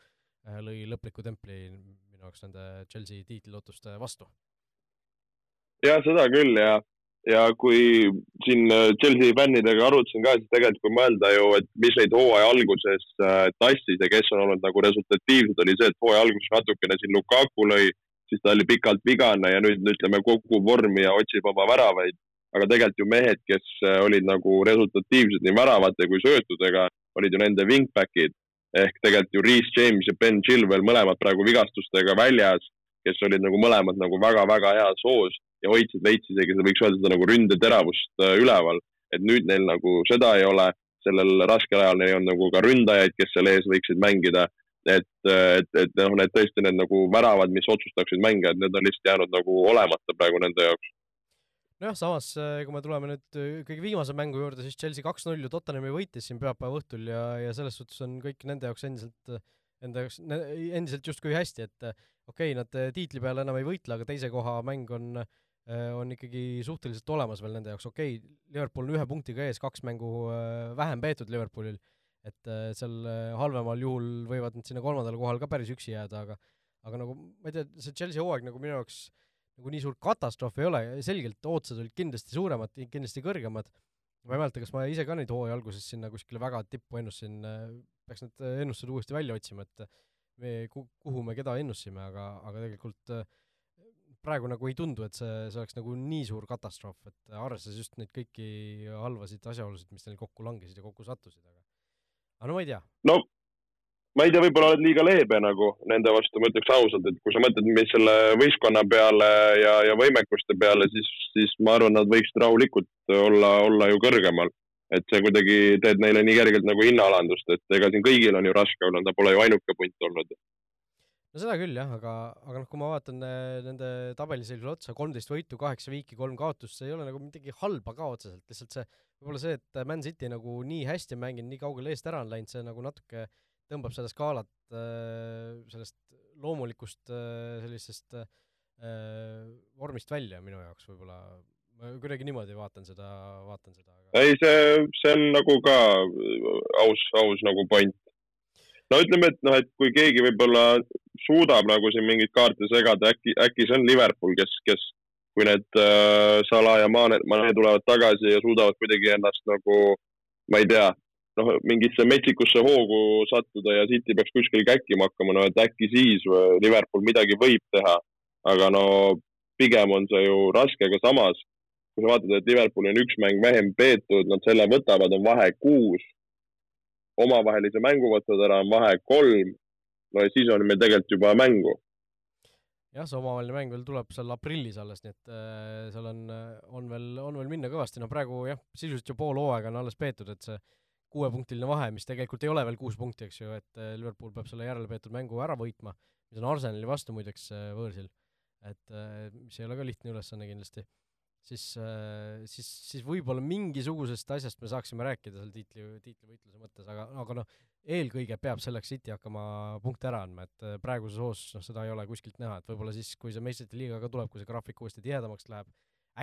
lõi lõpliku templi minu jaoks nende Chelsea tiitlilootuste vastu ja seda küll ja, ja kui siin äh, Chelsea fännidega arutasin ka, siis tegelikult kui mõelda ju, et mis neid hooaja alguses äh, tassis ja kes on olnud nagu resultatiivsed, oli see, et hooaja alguses natukene siin Lukaku lõi, siis ta oli pikalt vigane ja nüüd ütleme kogu vormi ja otsib oma väravaid. aga tegelikult ju mehed, kes äh, olid nagu resultatiivsed nii väravate kui söötudega, olid ju nende wingback'id. Ehk tegelikult ju Reece James ja Ben Chilwell mõlemad praegu vigastustega väljas, kes olid nagu mõlemad nagu väga-väga heas hoos ja hoidsid veits isegi, võiks öelda seda nagu ründeteravust äh, üleval. et nüüd neil nagu seda ei ole, sellel raskel ajal neil on nagu ka ründajaid, kes seal ees võiksid mängida et, et, et noh, need tõesti need nagu väravad, mis otsustaksid mänge, et need on lihtsalt jäänud nagu olemata praegu nende jaoks. nojah, samas kui me tuleme nüüd kõige viimase mängu juurde, siis Chelsea kaks-null ju Tottenhami võitis siin pühapäeva õhtul ja, ja selles suhtes on kõik nende jaoks endiselt, enda jaoks endiselt justkui hästi, et okei okay,, nad tiitli peale enam ei võitle, aga teise koha mäng on äh, Äh, on ikkagi suhteliselt olemas veel nende jaoks, okei okay,, Liverpool on ühe punktiga ees, kaks mängu äh, vähem peetud Liverpoolil, et äh, seal halvemal juhul võivad nad sinna kolmandale kohale ka päris üksi jääda, aga aga nagu ma ei tea, see Chelsea hooaeg nagu minu jaoks nagu nii suur katastroof ei ole, selgelt ootused olid kindlasti suuremad, kindlasti kõrgemad, ma ei mäleta, kas ma ise ka neid hooaja alguses sinna kuskile väga tippu ennustasin, peaks need ennustused uuesti välja otsima, et me, kuhu me keda ennustasime, aga, aga tegelikult äh, praegu nagu ei tundu, et see, see oleks nagu nii suur katastroof, et arvestades just neid kõiki halvasid asjaolusid, mis neil kokku langesid ja kokku sattusid, aga aga no ma ei tea. no ma ei tea, võib-olla oled liiga leebe nagu nende vastu, ma ütleks ausalt, et kui sa mõtled, mis selle võistkonna peale ja, ja võimekuste peale, siis, siis ma arvan, nad võiksid rahulikult olla, olla ju kõrgemal. et see kuidagi teed neile nii kergelt nagu hinnaalandust, et ega siin kõigil on ju raske olnud, ta pole ju ainuke punt olnud no seda küll jah, aga, aga noh, kui ma vaatan äh, nende tabeliseisule otsa, kolmteist võitu, kaheksa viiki, kolm kaotust, see ei ole nagu midagi halba ka otseselt, lihtsalt see, võib-olla see, et Man City nagu nii hästi on mänginud, nii kaugele eest ära on läinud, see nagu natuke tõmbab seda skaalat äh, sellest loomulikust äh, sellisest vormist välja minu jaoks võib-olla. ma kuidagi niimoodi vaatan seda, vaatan seda aga.... ei, see, see on nagu ka aus, aus nagu point no ütleme, et noh, et kui keegi võib-olla suudab nagu siin mingeid kaarte segada, äkki, äkki see on Liverpool, kes, kes, kui need äh, Salah ja Mane, Mane tulevad tagasi ja suudavad kuidagi ennast nagu, ma ei tea, noh, mingisse metsikusse hoogu sattuda ja City peaks kuskil käkkima hakkama, no et äkki siis Liverpool midagi võib teha. aga no pigem on see ju raske, aga samas, kui sa vaatad, et Liverpooli on üks mäng vähem peetud, nad selle võtavad, on vahe kuus. Omavahelise mängu võtad ära, on vahe kolm, no ja siis on meil tegelikult juba mängu. jah, see omavaheline mäng veel tuleb seal aprillis alles, nii et äh, seal on, on veel, on veel minna kõvasti, no praegu jah, sisuliselt ju pool hooaega on alles peetud, et see kuuepunktiline vahe, mis tegelikult ei ole veel kuus punkti, eks ju, et äh, Liverpool peab selle järelepeetud mängu ära võitma, mis on Arsenali vastu muideks äh, võõrsil. et äh, mis ei ole ka lihtne ülesanne kindlasti siis, äh, siis, siis võib-olla mingisugusest asjast me saaksime rääkida seal tiitli, tiitlivõitluse mõttes, aga, aga noh, eelkõige peab selleks City hakkama punkte ära andma, et äh, praeguses hoos noh, seda ei ole kuskilt näha, et võib-olla siis, kui see meistrite liiga ka tuleb, kui see graafik uuesti tihedamaks läheb,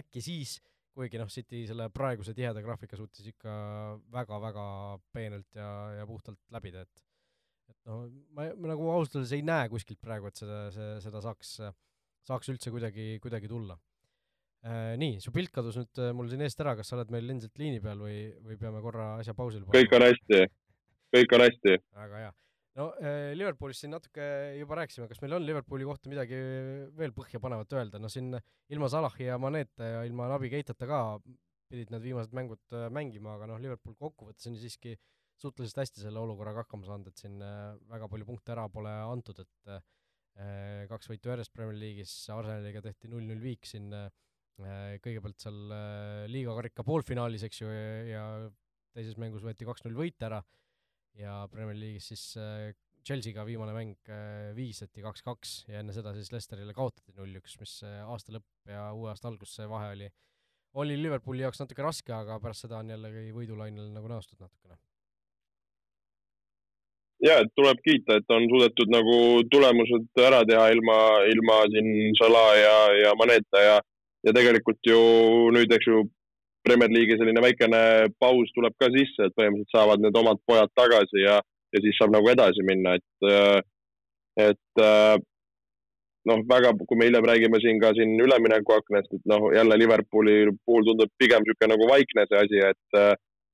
äkki siis, kuigi noh, City selle praeguse tiheda graafika suutis ikka väga-väga peenelt ja, ja puhtalt läbida, et et noh, ma, ma nagu ausalt öeldes ei näe kuskilt praegu, et seda, see, seda saaks, saaks üldse kuidagi, kuidagi tulla Äh, nii, su pilt kadus nüüd äh, mul siin eest ära, kas sa oled meil endiselt liini peal või, või peame korra asja pausile panema? kõik on hästi, kõik on hästi. väga hea. no äh, Liverpoolist siin natuke juba rääkisime, kas meil on Liverpooli kohta midagi veel põhjapanevat öelda, no siin ilma Salahi ja Maneta ja ilma Nabi Keitata ka pidid need viimased mängud äh, mängima, aga noh, Liverpool kokkuvõttes on siiski suhteliselt hästi selle olukorraga hakkama saanud, et siin äh, väga palju punkte ära pole antud, et kaks võitu järjest Premier League'is, Arsenaliga tehti null-null viik siin kõigepealt seal äh, liiga karika poolfinaalis, eks ju, ja teises mängus võeti kaks-null võit ära ja Premier League'is siis äh, Chelsea'ga viimane mäng viisati kaks-kaks ja enne seda siis Lesterile kaotati null-üks, mis aasta lõpp ja uue aasta algus, see vahe oli, oli Liverpooli jaoks natuke raske, aga pärast seda on jällegi võidulainel nagu naastud natukene. ja, et tuleb kiita, et on suudetud nagu tulemused ära teha ilma, ilma siin Salah ja, ja Maneta ja ja tegelikult ju nüüd, eks ju, Premier League'i selline väikene paus tuleb ka sisse, et põhimõtteliselt saavad need omad pojad tagasi ja, ja siis saab nagu edasi minna, et, et noh, väga, kui me hiljem räägime siin ka siin üleminekuaknast, et noh, jälle Liverpooli puhul tundub pigem niisugune nagu vaikne see asi, et,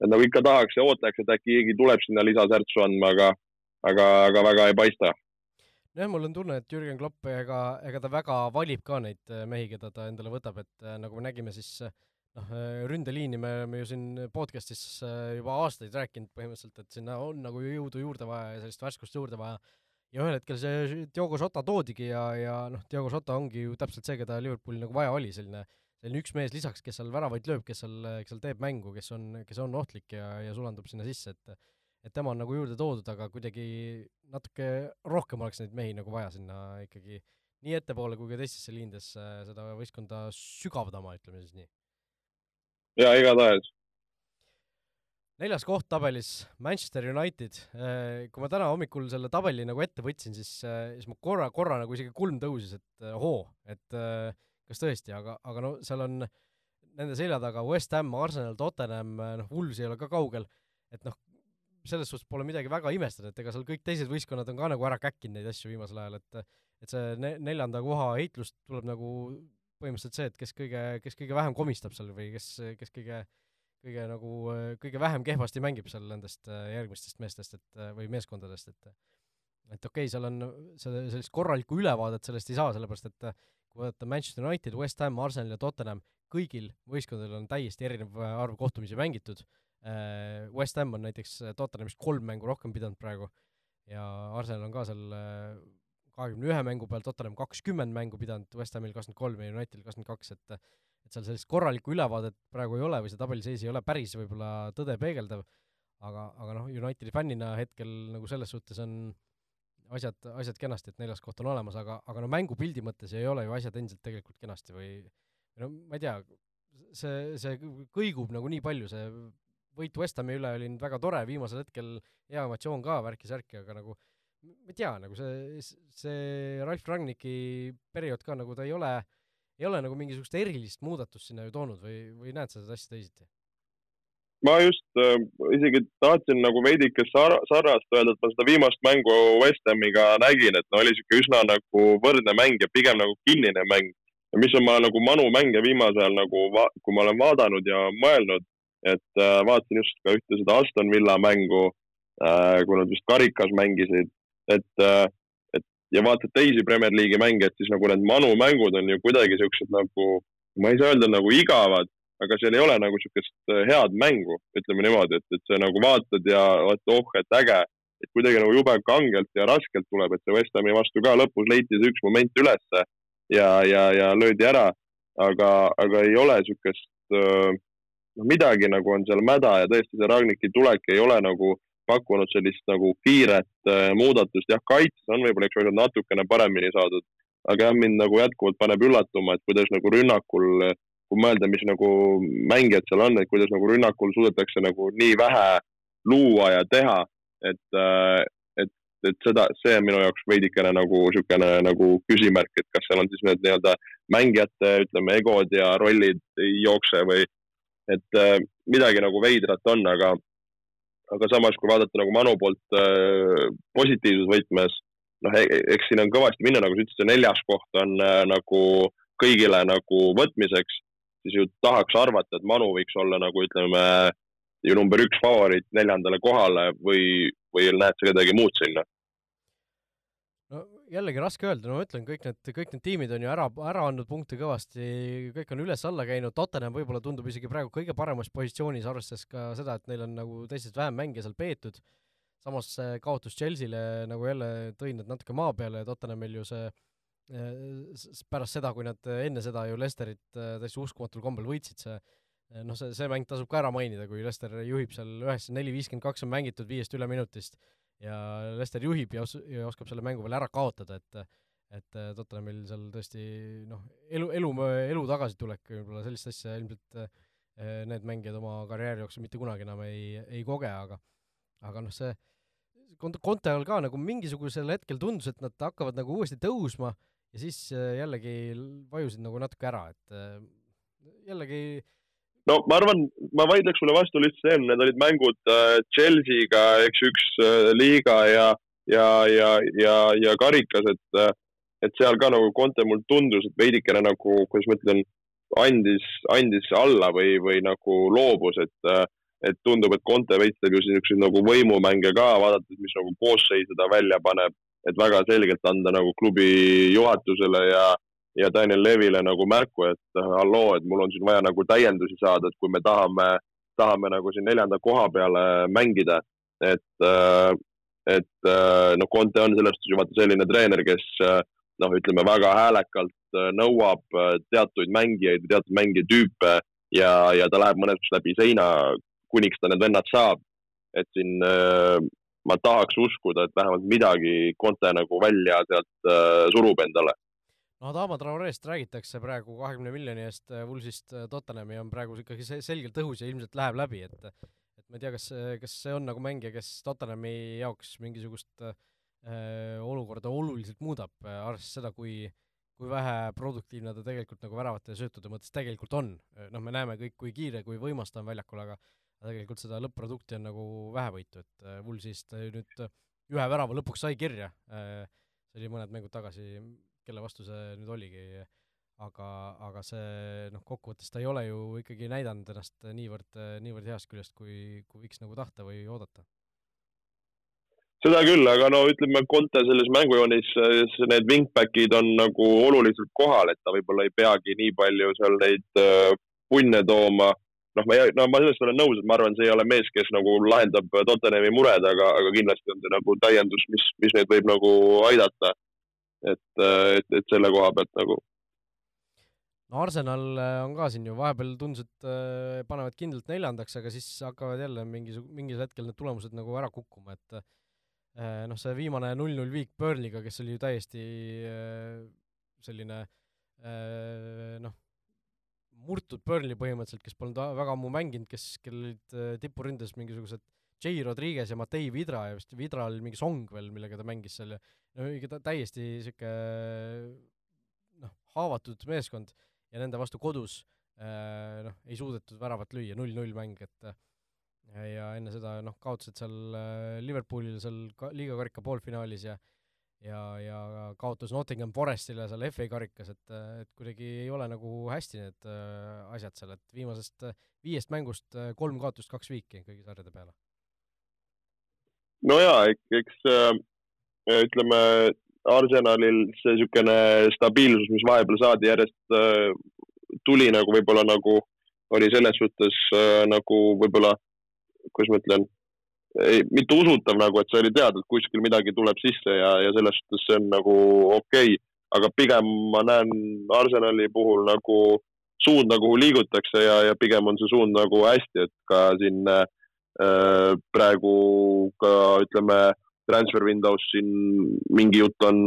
et nagu ikka tahaks ja ootaks, et äkki keegi tuleb sinna lisasärtsu andma, aga, aga, aga väga ei paista. Jah, mul on tunne, et Jürgen Klopp ega, ega ta väga valib ka neid äh, mehi, keda ta endale võtab, et äh, nagu me nägime, siis äh, noh, ründeliini me oleme ju siin podcast'is juba aastaid rääkinud põhimõtteliselt, et sinna on nagu jõudu juurde vaja ja sellist värskust juurde vaja. ja ühel hetkel see Diogo Jota toodigi ja, ja noh, Diogo Jota ongi ju täpselt see, keda Liverpoolil nagu vaja oli, selline selline üks mees lisaks, kes seal väravaid lööb, kes seal, kes seal teeb mängu, kes on, kes on ohtlik ja, ja sulandub sinna sisse, et et tema on nagu juurde toodud, aga kuidagi natuke rohkem oleks neid mehi nagu vaja sinna ikkagi nii ettepoole kui ka teistesse liindesse seda võistkonda sügavdama, ütleme siis nii. Ja igatahes. neljas koht tabelis, Manchester United. Äh, kui ma täna hommikul selle tabeli nagu ette võtsin, siis, äh, siis ma korra, korra nagu isegi kulm tõusis, et äh, hoo, et kas tõesti, aga, aga no seal on nende selja taga West Ham, Arsenal, Tottenham, noh, Wools ei ole ka kaugel, et noh, selles suhtes pole midagi väga imestada, et ega seal kõik teised võistkonnad on ka nagu ära käkkinud neid asju viimasel ajal, et et see ne-, neljanda koha heitlus tuleb nagu põhimõtteliselt see, et kes kõige, kes kõige vähem komistab seal või kes, kes kõige kõige nagu, kõige vähem kehvasti mängib seal nendest järgmistest meestest, et või meeskondadest, et et okei okay,, seal on see, sellist korralikku ülevaadet sellest ei saa, sellepärast et kui vaadata Manchester United, West Ham, Arsenal ja Tottenham, kõigil võistkondadel on täiesti erinev arv kohtumisi mängitud. Äh, West Ham on näiteks äh, Tottenhamist kolm mängu rohkem pidanud praegu ja Arsenal on ka seal äh, kahekümne ühe mängu peal, Tottenham kakskümmend mängu pidanud, West Hamil kakskümmend kolm ja Unitedil kakskümmend kaks, et et seal sellist korralikku ülevaadet praegu ei ole või see tabeliseis ei ole päris võib-olla tõde peegeldav, aga, aga noh, Unitedi fännina hetkel nagu selles suhtes on asjad, asjad kenasti, et neljas koht on olemas, aga, aga no mängupildi mõttes ei ole ju asjad endiselt tegelikult kenasti või no ma ei tea, see, see kõigub nagu nii palju, see võit West Hami üle oli nüüd väga tore, viimasel hetkel hea emotsioon ka, värki-särki, aga nagu ma ei tea, nagu see, see Ralf Rangnicki periood ka nagu ta ei ole, ei ole nagu mingisugust erilist muudatust sinna ju toonud või, või näed sa seda asja teisiti? ma just äh, isegi tahtsin nagu veidike sar-, sarnast öelda, et ma seda viimast mängu West Hamiga nägin, et no oli sihuke üsna nagu võrdne mäng ja pigem nagu kinnine mäng. ja mis on ma nagu Manu mänge viimasel ajal nagu, kui ma olen vaadanud ja mõelnud, et äh, vaatasin just ka ühte seda Aston Villa mängu äh,, kui nad vist karikas mängisid, et äh,, et ja vaatad teisi Premier League'i mänge, et siis nagu need Manu mängud on ju kuidagi siuksed nagu, ma ei saa öelda nagu igavad, aga seal ei ole nagu siukest äh, head mängu, ütleme niimoodi, et, et sa nagu vaatad ja vaatad, oh, et äge, et kuidagi nagu jube kangelt ja raskelt tuleb, et see West Hami vastu ka lõpus leiti see üks moment ülesse ja, ja, ja löödi ära, aga, aga ei ole siukest noh, midagi nagu on seal mäda ja tõesti see Ragniki tulek ei ole nagu pakkunud sellist nagu kiiret äh, muudatust, jah, kaitses on võib-olla üks asjad natukene paremini saadud, aga jah, mind nagu jätkuvalt paneb üllatuma, et kuidas nagu rünnakul, kui mõelda, mis nagu mängijad seal on, et kuidas nagu rünnakul suudetakse nagu nii vähe luua ja teha, et äh,, et, et seda, see on minu jaoks veidikene nagu niisugune nagu küsimärk, et kas seal on siis need nii-öelda mängijate, ütleme, egod ja rollid ei jookse või et äh, midagi nagu veidrat on, aga, aga samas, kui vaadata nagu Manu poolt äh, positiivses võtmes, noh, e-, eks siin on kõvasti minna, nagu sa ütlesid, see neljas koht on äh, nagu kõigile nagu võtmiseks, siis ju tahaks arvata, et Manu võiks olla nagu ütleme, ju number üks favoriit neljandale kohale või, või näed sa kedagi muud sinna? Jällegi raske öelda, no ma ütlen, kõik need, kõik need tiimid on ju ära, ära andnud punkte kõvasti, kõik on üles-alla käinud, Tottenham võib-olla tundub isegi praegu kõige paremas positsioonis, arvestades ka seda, et neil on nagu teistest vähem mänge seal peetud. samas see kaotus Chelsea'le nagu jälle tõi nad natuke maa peale ja Tottenhamil ju see pärast seda, kui nad enne seda ju Lesterit äh, täiesti uskumatul kombel võitsid, see noh, see, see mäng tasub ka ära mainida, kui Lester juhib seal üheksakümmend neli, viiskümmend kaks on mängitud viiest üle minutist ja Lester juhib ja os-, ja oskab selle mängu veel ära kaotada, et et äh, Tottenhamil seal tõesti noh, elu, elu, elu tagasitulek võib-olla sellist asja ilmselt äh, need mängijad oma karjääri jooksul mitte kunagi enam ei, ei koge, aga aga noh, see Conte, Conte ajal ka nagu mingisugusel hetkel tundus, et nad hakkavad nagu uuesti tõusma ja siis äh, jällegi vajusid nagu natuke ära, et jällegi no ma arvan, ma vaidleks sulle vastu lihtsalt see, need olid mängud äh, Chelsea'ga, eks üks äh, liiga ja, ja, ja, ja, ja karikas, et, äh, et seal ka nagu Conte mul tundus, et veidikene nagu, kuidas ma ütlen, andis, andis alla või, või nagu loobus, et, et tundub, et Conte veits teeb ju niisuguseid nagu võimumänge ka, vaadates, mis nagu koosseise ta välja paneb, et väga selgelt anda nagu klubi juhatusele ja ja Daniel Levile nagu märku, et äh, halloo, et mul on siin vaja nagu täiendusi saada, et kui me tahame, tahame nagu siin neljanda koha peale mängida, et, äh, et noh, Conte on selles suhtes ju vaata selline treener, kes noh, ütleme väga häälekalt nõuab teatuid mängijaid, teatud mängijatüüpe ja, ja ta läheb mõnes mõttes läbi seina, kuniks ta need vennad saab. et siin ma tahaks uskuda, et vähemalt midagi Conte nagu välja sealt surub endale. No Adama Traorest räägitakse praegu kahekümne miljoni eest Woolsist Tottenhami on praegu ikkagi selgelt õhus ja ilmselt läheb läbi, et et ma ei tea, kas, kas see on nagu mängija, kes Tottenhami jaoks mingisugust äh, olukorda oluliselt muudab, arvestades seda, kui kui vähe produktiivne ta tegelikult nagu väravate ja söötude mõttes tegelikult on. noh, me näeme kõik, kui kiire, kui võimas ta on väljakul, aga tegelikult seda lõpp-produkti on nagu vähevõitu, et äh, Woolsist nüüd ühe värava lõpuks sai kirja, äh, see oli mõned mängud tagasi, kelle vastu see nüüd oligi, aga, aga see noh, kokkuvõttes ta ei ole ju ikkagi näidanud ennast niivõrd, niivõrd heast küljest, kui, kui võiks nagu tahta või oodata seda küll, aga no ütleme, Conte selles mängujoonis, need wingback'id on nagu oluliselt kohal, et ta võib-olla ei peagi nii palju seal neid äh, punne tooma. noh, ma no ma sellest olen nõus, et ma arvan, see ei ole mees, kes nagu lahendab Tottenhami mured, aga, aga kindlasti on see nagu täiendus, mis, mis neid võib nagu aidata. Et, äh, et, et selle koha pealt nagu. No Arsenal äh, on ka siin ju vahepeal tundus, et äh, panevad kindlalt neljandaks, aga siis hakkavad jälle mingisugune, mingil hetkel need tulemused nagu ära kukkuma, et Äh, noh, see viimane null-null viik Burnley'ga, kes oli ju täiesti äh, selline äh, noh, murtud Burnley põhimõtteliselt, kes polnud väga ammu mänginud, kes, kellel olid tipuründes mingisugused J Rodriguez ja Matei Vidra ja vist Vidral mingi song veel, millega ta mängis seal ja no ikka täiesti sihuke noh, haavatud meeskond ja nende vastu kodus noh, ei suudetud väravat lüüa, null-null mäng, et ja enne seda noh, kaotasid seal äh, Liverpoolile seal ka, liigakarika poolfinaalis ja ja, ja kaotas Nottingham Forestile seal FA karikas, et, et kuidagi ei ole nagu hästi need äh, asjad seal, et viimasest äh, viiest mängust äh, kolm kaotust, kaks viiki kõigi sarjade peale. No jaa, eks äh, ütleme, Arsenalil see niisugune stabiilsus, mis vahepeal saadi, järjest äh, tuli nagu võib-olla nagu oli selles suhtes äh, nagu võib-olla kuidas ma ütlen, mitte usutav nagu, et sa oli teada, et kuskil midagi tuleb sisse ja, ja selles suhtes see on nagu okei okay., aga pigem ma näen Arsenali puhul nagu suunda, kuhu liigutakse ja, ja pigem on see suund nagu hästi, et ka siin äh, praegu ka ütleme, transfer window's siin mingi jutt on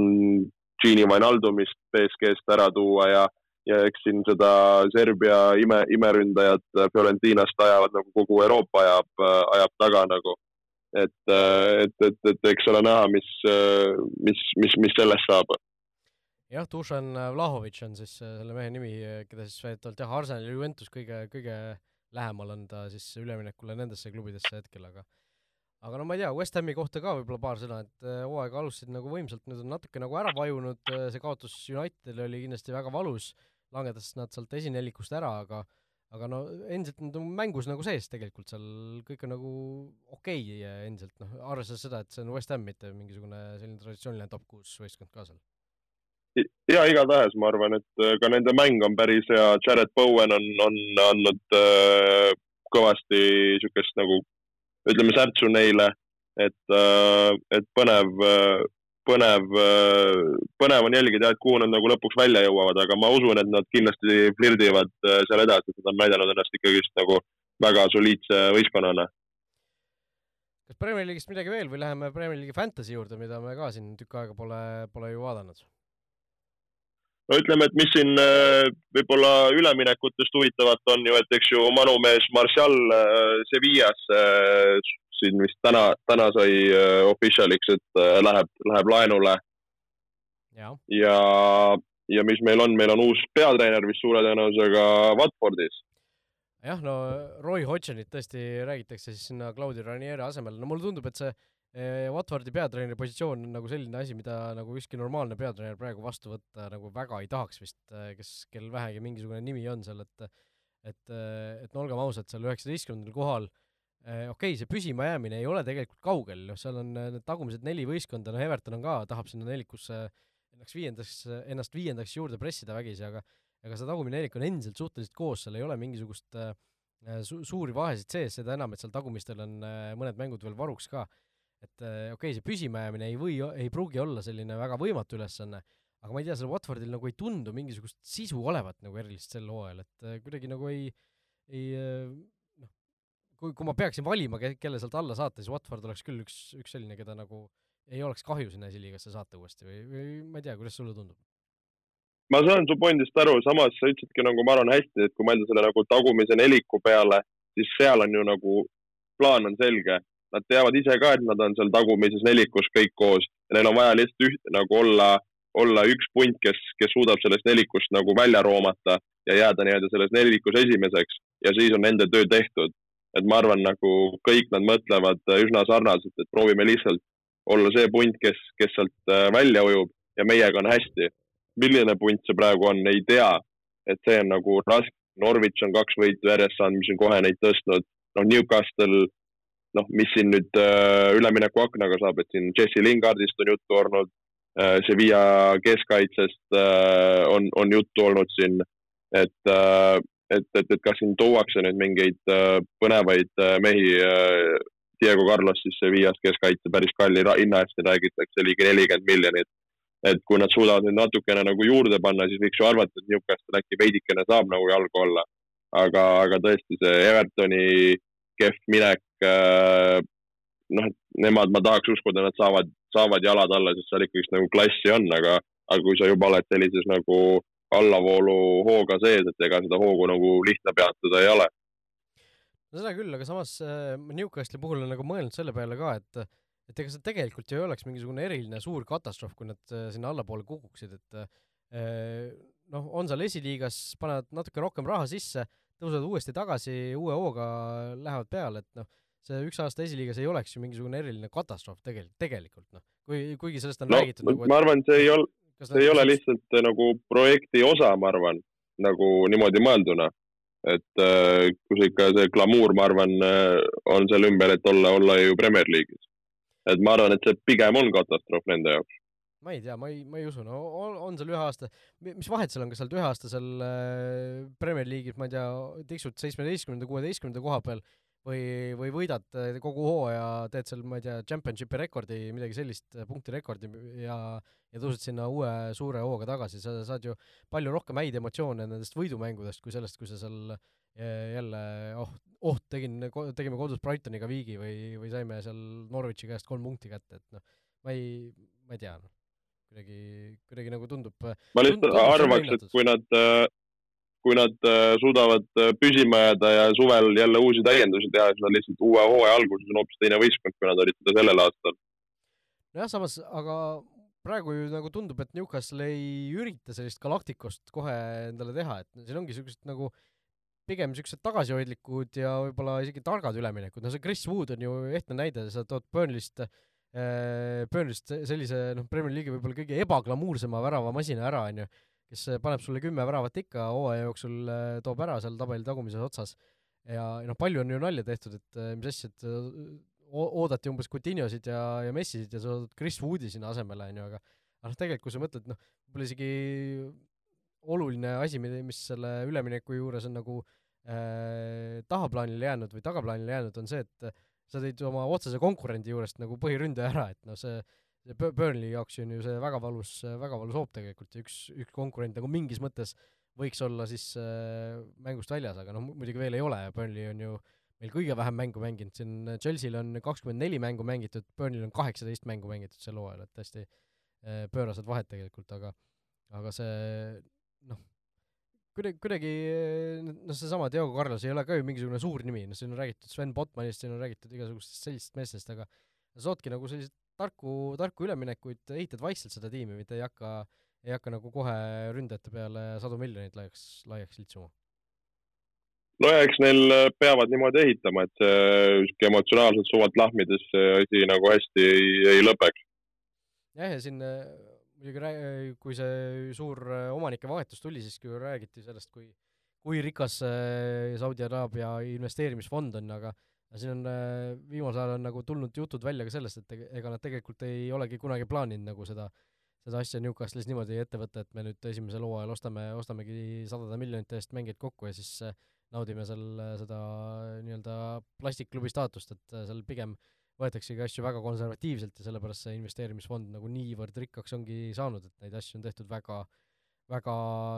Gini Wijnaldumist BSG-st ära tuua ja ja eks siin seda Serbia ime, imeründajat Fiorentinast ajavad nagu kogu Euroopa ajab, ajab taga nagu. et, et, et, et eks ole näha, mis, mis, mis, mis sellest saab. jah, Dušan Vlahovic on siis selle mehe nimi, keda siis väidetavalt jah, Arsenal ja Juventus kõige, kõige lähemal on ta siis üleminekule nendesse klubidesse hetkel, aga aga no ma ei tea, West Hami kohta ka võib-olla paar sõna, et hooaega alustasid nagu võimsalt, nüüd on natuke nagu ära vajunud, see kaotus Unitedile oli kindlasti väga valus langetas nad sealt esinelikust ära, aga aga no endiselt nad on mängus nagu sees tegelikult seal, kõik on nagu okei okay endiselt, noh, arvestades seda, et see on West Ham, mitte mingisugune selline traditsiooniline top kuus võistkond ka seal. Ja igatahes ma arvan, et äh, ka nende mäng on päris hea, Jared Bowen on, on andnud äh, kõvasti niisugust nagu ütleme, särtsu neile, et äh,, et põnev äh, põnev, põnev on jälgida, et kuhu nad nagu lõpuks välja jõuavad, aga ma usun, et nad kindlasti flirdivad äh, seal edasi, et nad on näidanud ennast ikkagist nagu väga soliidse võistkonnana. kas Premier League'ist midagi veel või läheme Premier League'i Fantasy juurde, mida me ka siin tükk aega pole, pole ju vaadanud? No ütleme, et mis siin äh, võib-olla üleminekutest huvitavat on ju, et eks ju Manu mees Martial äh, Sevillas siin vist täna, täna sai official'iks, et läheb, läheb laenule. ja, ja, ja mis meil on, meil on uus peatreener vist suure tõenäosusega Watfordis. jah, no Roy Hodgsonit tõesti räägitakse siis sinna Claudio Ranieri asemele, no mulle tundub, et see Watfordi peatreeneri positsioon on nagu selline asi, mida nagu ükski normaalne peatreener praegu vastu võtta nagu väga ei tahaks vist, eh, kes, kel vähegi mingisugune nimi on seal, et et, et no olgem ausad, seal üheksateistkümnendal kohal okei okay,, see püsimajäämine ei ole tegelikult kaugel, noh, seal on need tagumised neli võistkonda, noh, Everton on ka, tahab sinna nelikusse ennast viiendaks, ennast viiendaks juurde pressida vägisi, aga aga see tagumine nelik on endiselt suhteliselt koos, seal ei ole mingisugust äh, su suuri vahesid sees, seda enam, et seal tagumistel on äh, mõned mängud veel varuks ka. Et äh, okei okay,, see püsimajäämine ei või, ei pruugi olla selline väga võimatu ülesanne, aga ma ei tea, sellel Watfordil nagu ei tundu mingisugust sisu olevat nagu erilist sel hooajal, et äh, kuidagi nagu ei, ei kui, kui ma peaksin valima, kelle sealt alla saata, siis Watford oleks küll üks, üks selline, keda nagu ei oleks kahju sinna esiliigasse saata uuesti või, või ma ei tea, kuidas sulle tundub? ma saan su pointist aru, samas sa ütlesidki nagu ma arvan hästi, et kui mõelda selle nagu tagumise neliku peale, siis seal on ju nagu, plaan on selge. Nad teavad ise ka, et nad on seal tagumises nelikus kõik koos ja neil on vaja lihtsalt üht nagu olla, olla üks punt, kes, kes suudab sellest nelikust nagu välja roomata ja jääda nii-öelda selles nelikus esimeseks ja siis on nende töö tehtud. et ma arvan, nagu kõik nad mõtlevad üsna sarnaselt, et proovime lihtsalt olla see punt, kes, kes sealt äh, välja ujub ja meiega on hästi milline punt see praegu on, ei tea. et see on nagu raske. Norwich on kaks võitu järjest saanud, mis on kohe neid tõstnud. noh, Newcastle, noh, mis siin nüüd äh, üleminekuaknaga saab, et siin Jesse Lingardist on juttu olnud äh,. Sevilla keskkaitsest äh, on, on juttu olnud siin, et äh,, et, et, et kas siin tuuakse nüüd mingeid äh, põnevaid äh, mehi äh, Diego Carlos siis Sevillast keskkaitse päris kalli hinna eest räägitakse ligi nelikümmend miljonit et kui nad suudavad nüüd natukene nagu juurde panna, siis võiks ju arvata, et Newcastle äkki veidikene saab nagu jalgu alla. aga, aga tõesti see Evertoni kehv minek, noh, et nemad, ma tahaks uskuda, nad saavad, saavad jalad alla, sest seal ikkagist nagu klassi on, aga, aga kui sa juba oled sellises nagu allavoolu hooga sees, et ega seda hoogu nagu lihtne peatada ei ole. no seda küll, aga samas äh, Newcastle'i puhul on nagu mõelnud selle peale ka, et et ega see tegelikult ju ei oleks mingisugune eriline suur katastroof, kui nad äh, sinna allapoole kukuksid, et äh, noh, on seal esiliigas, panevad natuke rohkem raha sisse, tõusevad uuesti tagasi, uue hooga lähevad peale, et noh, see üks aasta esiliigas ei oleks ju mingisugune eriline katastroof tegelikult, tegelikult noh, kui, kuigi sellest on no, räägitud nagu, et ma arvan, see ei ol-, see ei ole lihtsalt äh, nagu projekti osa, ma arvan, nagu niimoodi mõelduna. et äh, kui see ikka, see glamuur, ma arvan, on seal ümber, et olla, olla ju Premier League'is et ma arvan, et see pigem on katastroof nende jaoks. ma ei tea, ma ei, ma ei usu, no on, on seal ühe aasta, mis vahet seal on, kas sa oled ühe aasta seal äh, Premier League'is, ma ei tea, tiksud seitsmeteistkümnenda, kuueteistkümnenda koha peal või, või võidad äh, kogu hooaja, teed seal, ma ei tea, championship'i rekordi, midagi sellist, äh, punktirekordi ja, ja tõused sinna uue suure hooga tagasi, sa saad ju palju rohkem häid emotsioone nendest võidumängudest kui sellest, kui sa seal jälle oh, oh, tegin, tegime kodus Brightoniga viigi või, või saime seal Norwichi käest kolm punkti kätte, et noh, ma ei, ma ei tea, noh, kuidagi, kuidagi nagu tundub. ma lihtsalt arvaks, et kui nad, kui nad äh, suudavad äh, püsima jääda ja suvel jälle uusi täiendusi teha, siis nad lihtsalt uue hooaja alguses on hoopis teine võistkond, kui nad olid seda sellel aastal. nojah, samas, aga praegu ju nagu tundub, et Newcastle ei ürita sellist galaktikust kohe endale teha, et siin ongi niisugused nagu pigem niisugused tagasihoidlikud ja võib-olla isegi targad üleminekud, no see Chris Wood on ju ehtne näide, sa tood Burnley'st äh,, Burnley'st sellise noh, Premier League'i võib-olla kõige ebaglamuursema väravamasina ära, onju, kes paneb sulle kümme väravat ikka hooaja jooksul, äh, toob ära seal tabeli tagumises otsas. ja, noh, palju on ju nalja tehtud, et äh, mis asja, et äh, oodati umbes Coutinhosid ja, ja Messisid ja sa tood Chris Woodi sinna asemele, onju, aga aga noh, tegelikult kui sa mõtled, noh, võib-olla isegi oluline asi, mis selle ülemineku juures on nagu äh, äh, tahaplaanile jäänud või tagaplaanile jäänud, on see, et sa tõid oma otsese konkurendi juurest nagu põhiründaja ära, et noh, see see Burnley jaoks on ju see väga valus, väga valus hoop tegelikult ja üks, üks konkurent nagu mingis mõttes võiks olla siis äh, mängust väljas, aga noh, muidugi veel ei ole ja Burnley on ju meil kõige vähem mängu mänginud, siin Chelsea'l on kakskümmend neli mängu mängitud, Burnley'l on kaheksateist mängu mängitud sel hooajal, et tõesti äh, pöörased vahed tegelikult, aga aga see noh, kuidagi, kuidagi noh, seesama Diego Carlos ei ole ka ju mingisugune suur nimi, noh siin on räägitud Sven Botmanist, siin on räägitud igasugustest sellistest meestest, aga sa saadki nagu selliseid tarku, tarku üleminekuid, ehitad vaikselt seda tiimi, mitte ei hakka, ei hakka nagu kohe ründajate peale sadu miljoneid laiaks, laiaks litsuma. no ja eks neil peavad niimoodi ehitama, et sihuke emotsionaalselt suvalt lahmides see asi nagu hästi ei, ei lõpeks. jah, ja siin muidugi kui see suur äh, omanike vahetus tuli, siis küll räägiti sellest, kui, kui rikas Saudi Araabia investeerimisfond on, aga siin on äh, viimasel ajal on nagu tulnud jutud välja ka sellest, et ega nad tegelikult ei olegi kunagi plaaninud nagu seda, seda asja Newcastle'is niimoodi ette võtta, et me nüüd esimesel hooajal ostame, ostamegi sadade miljonite eest mängijaid kokku ja siis äh, naudime seal seda nii-öelda plastikklubi staatust, et seal pigem äh, võetaksegi asju väga konservatiivselt ja sellepärast see investeerimisfond nagu niivõrd rikkaks ongi saanud, et neid asju on tehtud väga, väga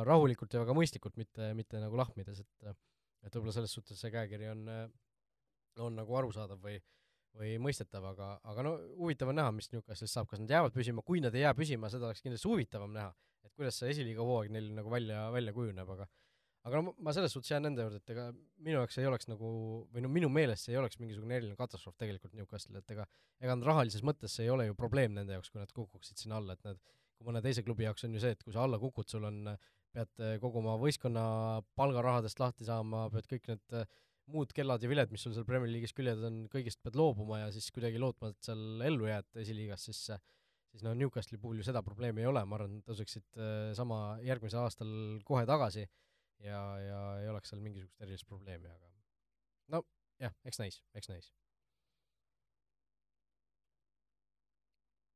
rahulikult ja väga mõistlikult, mitte, mitte nagu lahmides, et et võib-olla selles suhtes see käekiri on, on nagu arusaadav või või mõistetav, aga, aga no huvitav on näha, mis Newcastle'ist saab, kas nad jäävad püsima, kui nad ei jää püsima, seda oleks kindlasti huvitavam näha, et kuidas see esiliiga hooaeg neil nagu välja, välja kujuneb, aga aga no ma selles suhtes jään nende juurde, et ega minu jaoks ei oleks nagu, või no minu meelest see ei oleks mingisugune eriline katastroof tegelikult Newcastle, et ega ega nad rahalises mõttes ei ole ju probleem nende jaoks, kui nad kukuksid sinna alla, et nad, kui mõne teise klubi jaoks on ju see, et kui sa alla kukud, sul on, pead kogu oma võistkonna palgarahadest lahti saama, pead kõik need muud kellad ja viled, mis sul seal Premier League'is küljes on, kõigist pead loobuma ja siis kuidagi lootma, et seal ellu jääd esiliigas, siis siis no Newcastle'i puhul ju seda probleemi ei ole, ma arvan, tõuseksid sama järgmisel aastal kohe tagasi ja, ja ei oleks seal mingisugust erilist probleemi, aga no jah, eks näis, eks näis.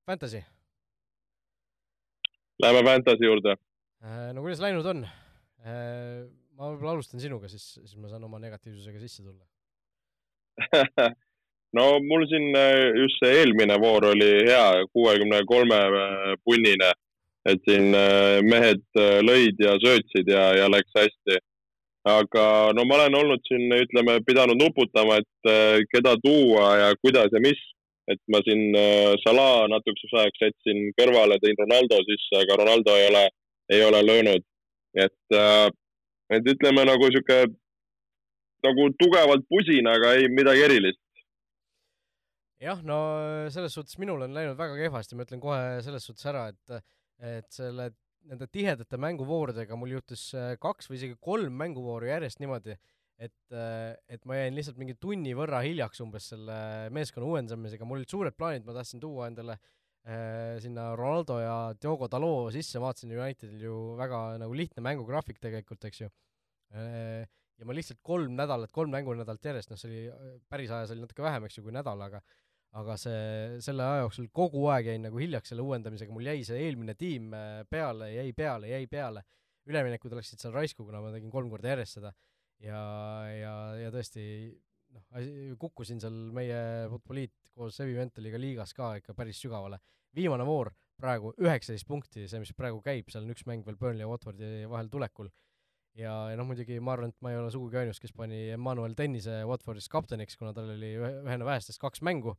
Fantasy. Läheme Fantasy juurde. Äh, no kuidas läinud on? Äh, ma võib-olla alustan sinuga, siis, siis ma saan oma negatiivsusega sisse tulla no mul siin äh, just see eelmine voor oli hea, kuuekümne kolme punnine et siin äh, mehed äh, lõid ja söötsid ja, ja läks hästi. aga no ma olen olnud siin, ütleme, pidanud nuputama, et äh, keda tuua ja kuidas ja mis. et ma siin Salah natukeseks ajaks jätsin kõrvale, tõin Ronaldo sisse, aga Ronaldo ei ole, ei ole löönud. et, et ütleme nagu sihuke nagu tugevalt pusin, aga ei midagi erilist. Jah, no selles suhtes minul on läinud väga kehvasti, ma ütlen kohe selles suhtes ära, et et selle, nende tihedate mänguvooridega mul juhtus äh, kaks või isegi kolm mänguvooru järjest niimoodi, et, äh, et ma jäin lihtsalt mingi tunni võrra hiljaks umbes selle meeskonna uuendamisega, mul olid suured plaanid, ma tahtsin tuua endale äh, sinna Ronaldo ja Diogo Dalot sisse, vaatasin Unitedil ju väga nagu lihtne mängugraafik tegelikult, eks ju äh,. ja ma lihtsalt kolm nädalat, kolm mängunädalat järjest, noh, see oli päris ajas oli natuke vähem, eks ju, kui nädal, aga aga see, selle aja jooksul kogu aeg jäin nagu hiljaks selle uuendamisega, mul jäi see eelmine tiim äh, peale, jäi peale, jäi peale. üleminekud läksid seal raisku, kuna ma tegin kolm korda järjest seda ja, ja, ja tõesti noh, kukkusin seal meie Futboliit koos Evimentaliga liigas ka ikka päris sügavale. Viimane voor praegu üheksateist punkti, see, mis praegu käib, seal on üks mäng veel Burnley ja Watfordi vahel tulekul. Ja, ja noh, muidugi ma arvan, et ma ei ole sugugi ainus, kes pani Emmanuel Tennise Watfordis kapteniks, kuna tal oli ühe, ühena vähestest kaks mängu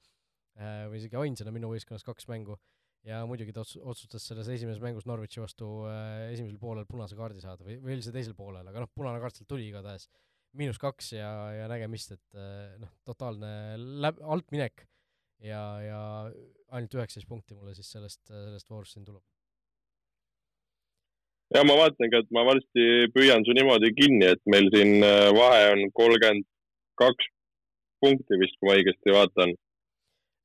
Äh, või isegi ainsana minu võistkonnas kaks mängu. Ja muidugi ta ots-, otsustas selles esimeses mängus Norwichi vastu äh, esimesel poolel punase kaardi saada või, või oli see teisel poolel, aga noh, punane kaart sealt tuli igatahes. miinus kaks ja, ja nägemist, et äh, noh, totaalne läb-, altminek ja, ja ainult üheksateist punkti mulle siis sellest, sellest voorust siin tuleb. ja ma vaatangi, et ma varsti püüan su niimoodi kinni, et meil siin vahe on kolmkümmend kaks punkti vist, kui ma õigesti vaatan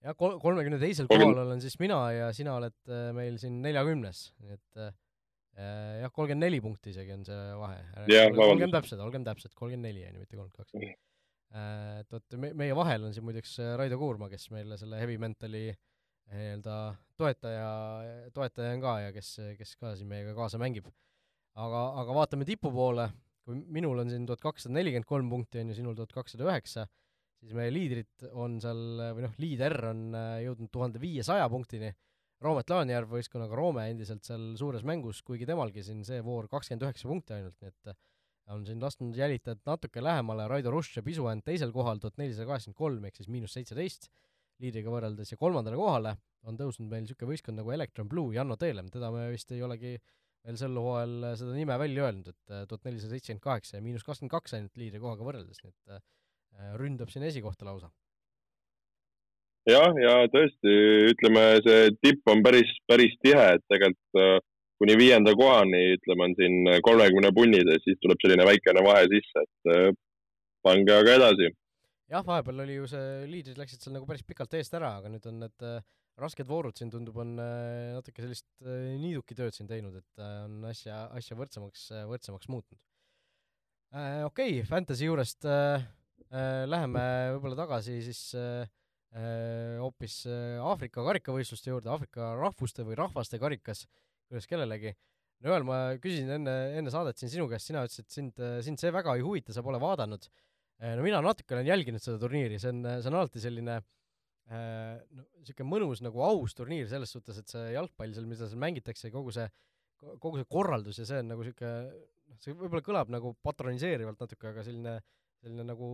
jah, kol-, kolmekümne teisel kohal olen siis mina ja sina oled äh, meil siin neljakümnes, nii et äh, äh jah, kolmkümmend neli punkti isegi on see vahe. olgem täpsed, olgem täpsed, kolmkümmend neli on ju, mitte kolmkümmend kaks. Äh, et vot me, meie vahel on siin muideks Raido Kuurma, kes meile selle Heavy Mentali nii-öelda toetaja, toetaja on ka ja kes, kes ka siin meiega kaasa mängib. aga, aga vaatame tipu poole, kui minul on siin tuhat kakssada nelikümmend kolm punkti, on ju, sinul tuhat kakssada üheksa siis meie liidrid on seal, või noh, liider on äh, jõudnud tuhande viiesaja punktini, Roomet Laanjärv võistkonnaga Roome endiselt seal suures mängus, kuigi temalgi siin see voor kakskümmend üheksa punkti ainult, nii et äh, on siin lasknud jälitajat natuke lähemale, Raido Rush ja Pisuänd teisel kohal, tuhat nelisada kaheksakümmend kolm ehk siis miinus seitseteist liidriga võrreldes ja kolmandale kohale on tõusnud meil niisugune võistkond nagu Electron Blue, Janno Teelem, teda me vist ei olegi veel sel hooajal seda nime välja öelnud, et äh, tuhat nelisada seitsekümmend kaheksa ja miinus kakskümmend kaks ainult liidri kohaga võrreldes, nii et Äh, ründab siin esikohta lausa. jah, ja tõesti, ütleme, see tipp on päris, päris tihe, et tegelikult äh, kuni viienda kohani, ütleme, on siin kolmekümne punnid ja siis tuleb selline väikene vahe sisse, et äh, pange aga edasi. jah, vahepeal oli ju see, liidrid läksid seal nagu päris pikalt eest ära, aga nüüd on need rasked voorud siin tundub, on natuke sellist niidukitööd siin teinud, et on asja, asja võrdsemaks, võrdsemaks muutnud. okei okay,, Fantasy juurest äh, Äh, läheme võib-olla tagasi siis äh, äh, hoopis Aafrika karikavõistluste juurde, Aafrika rahvuste või rahvaste karikas, kuidas kellelegi. no Joel, ma küsisin enne, enne saadet siin sinu käest, sina ütlesid, et sind, sind see väga ei huvita, sa pole vaadanud. no mina natuke olen jälginud seda turniiri, see on, see on alati selline no niisugune mõnus nagu aus turniir selles suhtes, et see jalgpall seal, mida seal mängitakse, kogu see, kogu see korraldus ja see on nagu niisugune, noh, see võib-olla kõlab nagu patroniseerivalt natuke, aga selline äh, selline nagu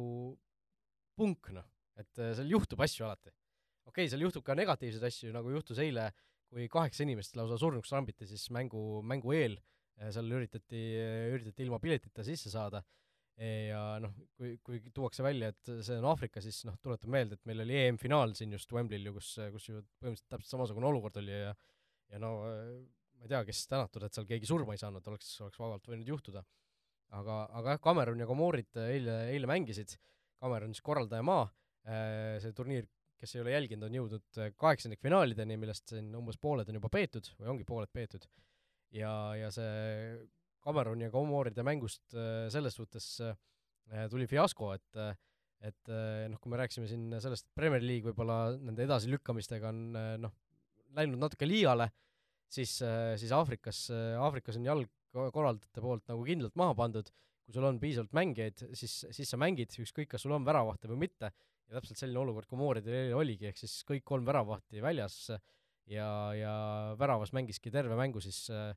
punk noh, et äh, seal juhtub asju alati. okei okay,, seal juhtub ka negatiivseid asju, nagu juhtus eile, kui kaheksa inimest lausa surnuks trambiti, siis mängu, mängu eel seal üritati, üritati ilma piletita sisse saada ja noh, kui, kui tuuakse välja, et see on Aafrika, siis noh, tuletan meelde, et meil oli EM-finaal siin just Wembley'l ju, kus, kus ju põhimõtteliselt täpselt samasugune olukord oli ja ja no ma ei tea, kes tänatud, et seal keegi surma ei saanud, oleks, oleks vabalt võinud juhtuda. aga, aga jah, Cameron ja Comorid eile, eile mängisid, Cameron siis korraldajamaa, äh, see turniir, kes ei ole jälginud, on jõudnud kaheksandikfinaalideni, millest siin umbes pooled on juba peetud või ongi pooled peetud. ja, ja see Cameron ja Comoride mängust äh, selles suhtes äh, tuli fiasko, et et noh, kui me rääkisime siin sellest, et Premier League võib-olla nende edasilükkamistega on noh, läinud natuke liiale, siis, siis Aafrikas, Aafrikas on jalgkorraldajate poolt nagu kindlalt maha pandud, kui sul on piisavalt mängijaid, siis, siis sa mängid, ükskõik, kas sul on väravahte või mitte, ja täpselt selline olukord Komoridel eile oligi, ehk siis kõik kolm väravahti väljas ja, ja väravas mängiski terve mängu siis äh,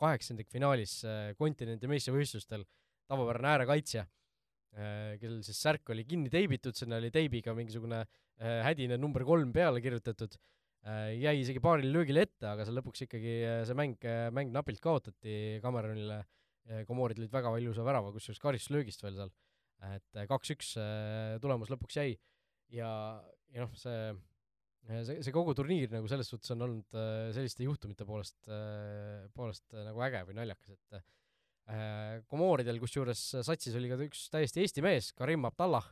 kaheksandikfinaalis äh, kontinendi meistrivõistlustel tavapärane äärekaitsja, äh, kellel siis särk oli kinni teibitud, sinna oli teibiga mingisugune äh, hädine number kolm peale kirjutatud, jäi isegi paarile löögile ette, aga seal lõpuks ikkagi see mäng, mäng napilt kaotati Cameronile, Komorid lõid väga ilusa värava, kusjuures karistuslöögist veel seal, et kaks-üks tulemus lõpuks jäi ja, ja noh, see see, see kogu turniir nagu selles suhtes on olnud äh, selliste juhtumite poolest, äh, poolest äh, nagu äge või naljakas, et Komoridel kusjuures satsis oli ka üks täiesti Eesti mees, Karim Abdallah.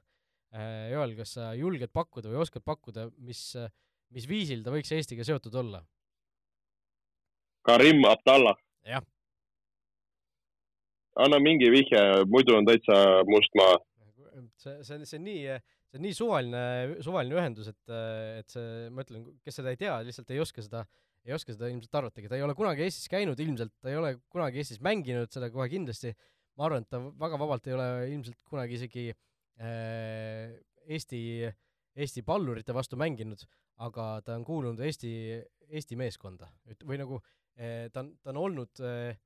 Joel, kas sa julged pakkuda või oskad pakkuda, mis, mis viisil ta võiks Eestiga seotud olla? Karim Abdallah? jah. Anna mingi vihje, muidu on täitsa must maa. see, see see on nii see on nii suvaline, suvaline ühendus, et, et see, ma ütlen, kes seda ei tea, lihtsalt ei oska seda, ei oska seda ilmselt arvatagi, ta ei ole kunagi Eestis käinud ilmselt, ta ei ole kunagi Eestis mänginud, seda kohe kindlasti, ma arvan, et ta väga vabalt ei ole ilmselt kunagi isegi äh, Eesti, Eesti pallurite vastu mänginud, aga ta on kuulunud Eesti, Eesti meeskonda, et või nagu äh, ta on, ta on olnud äh,,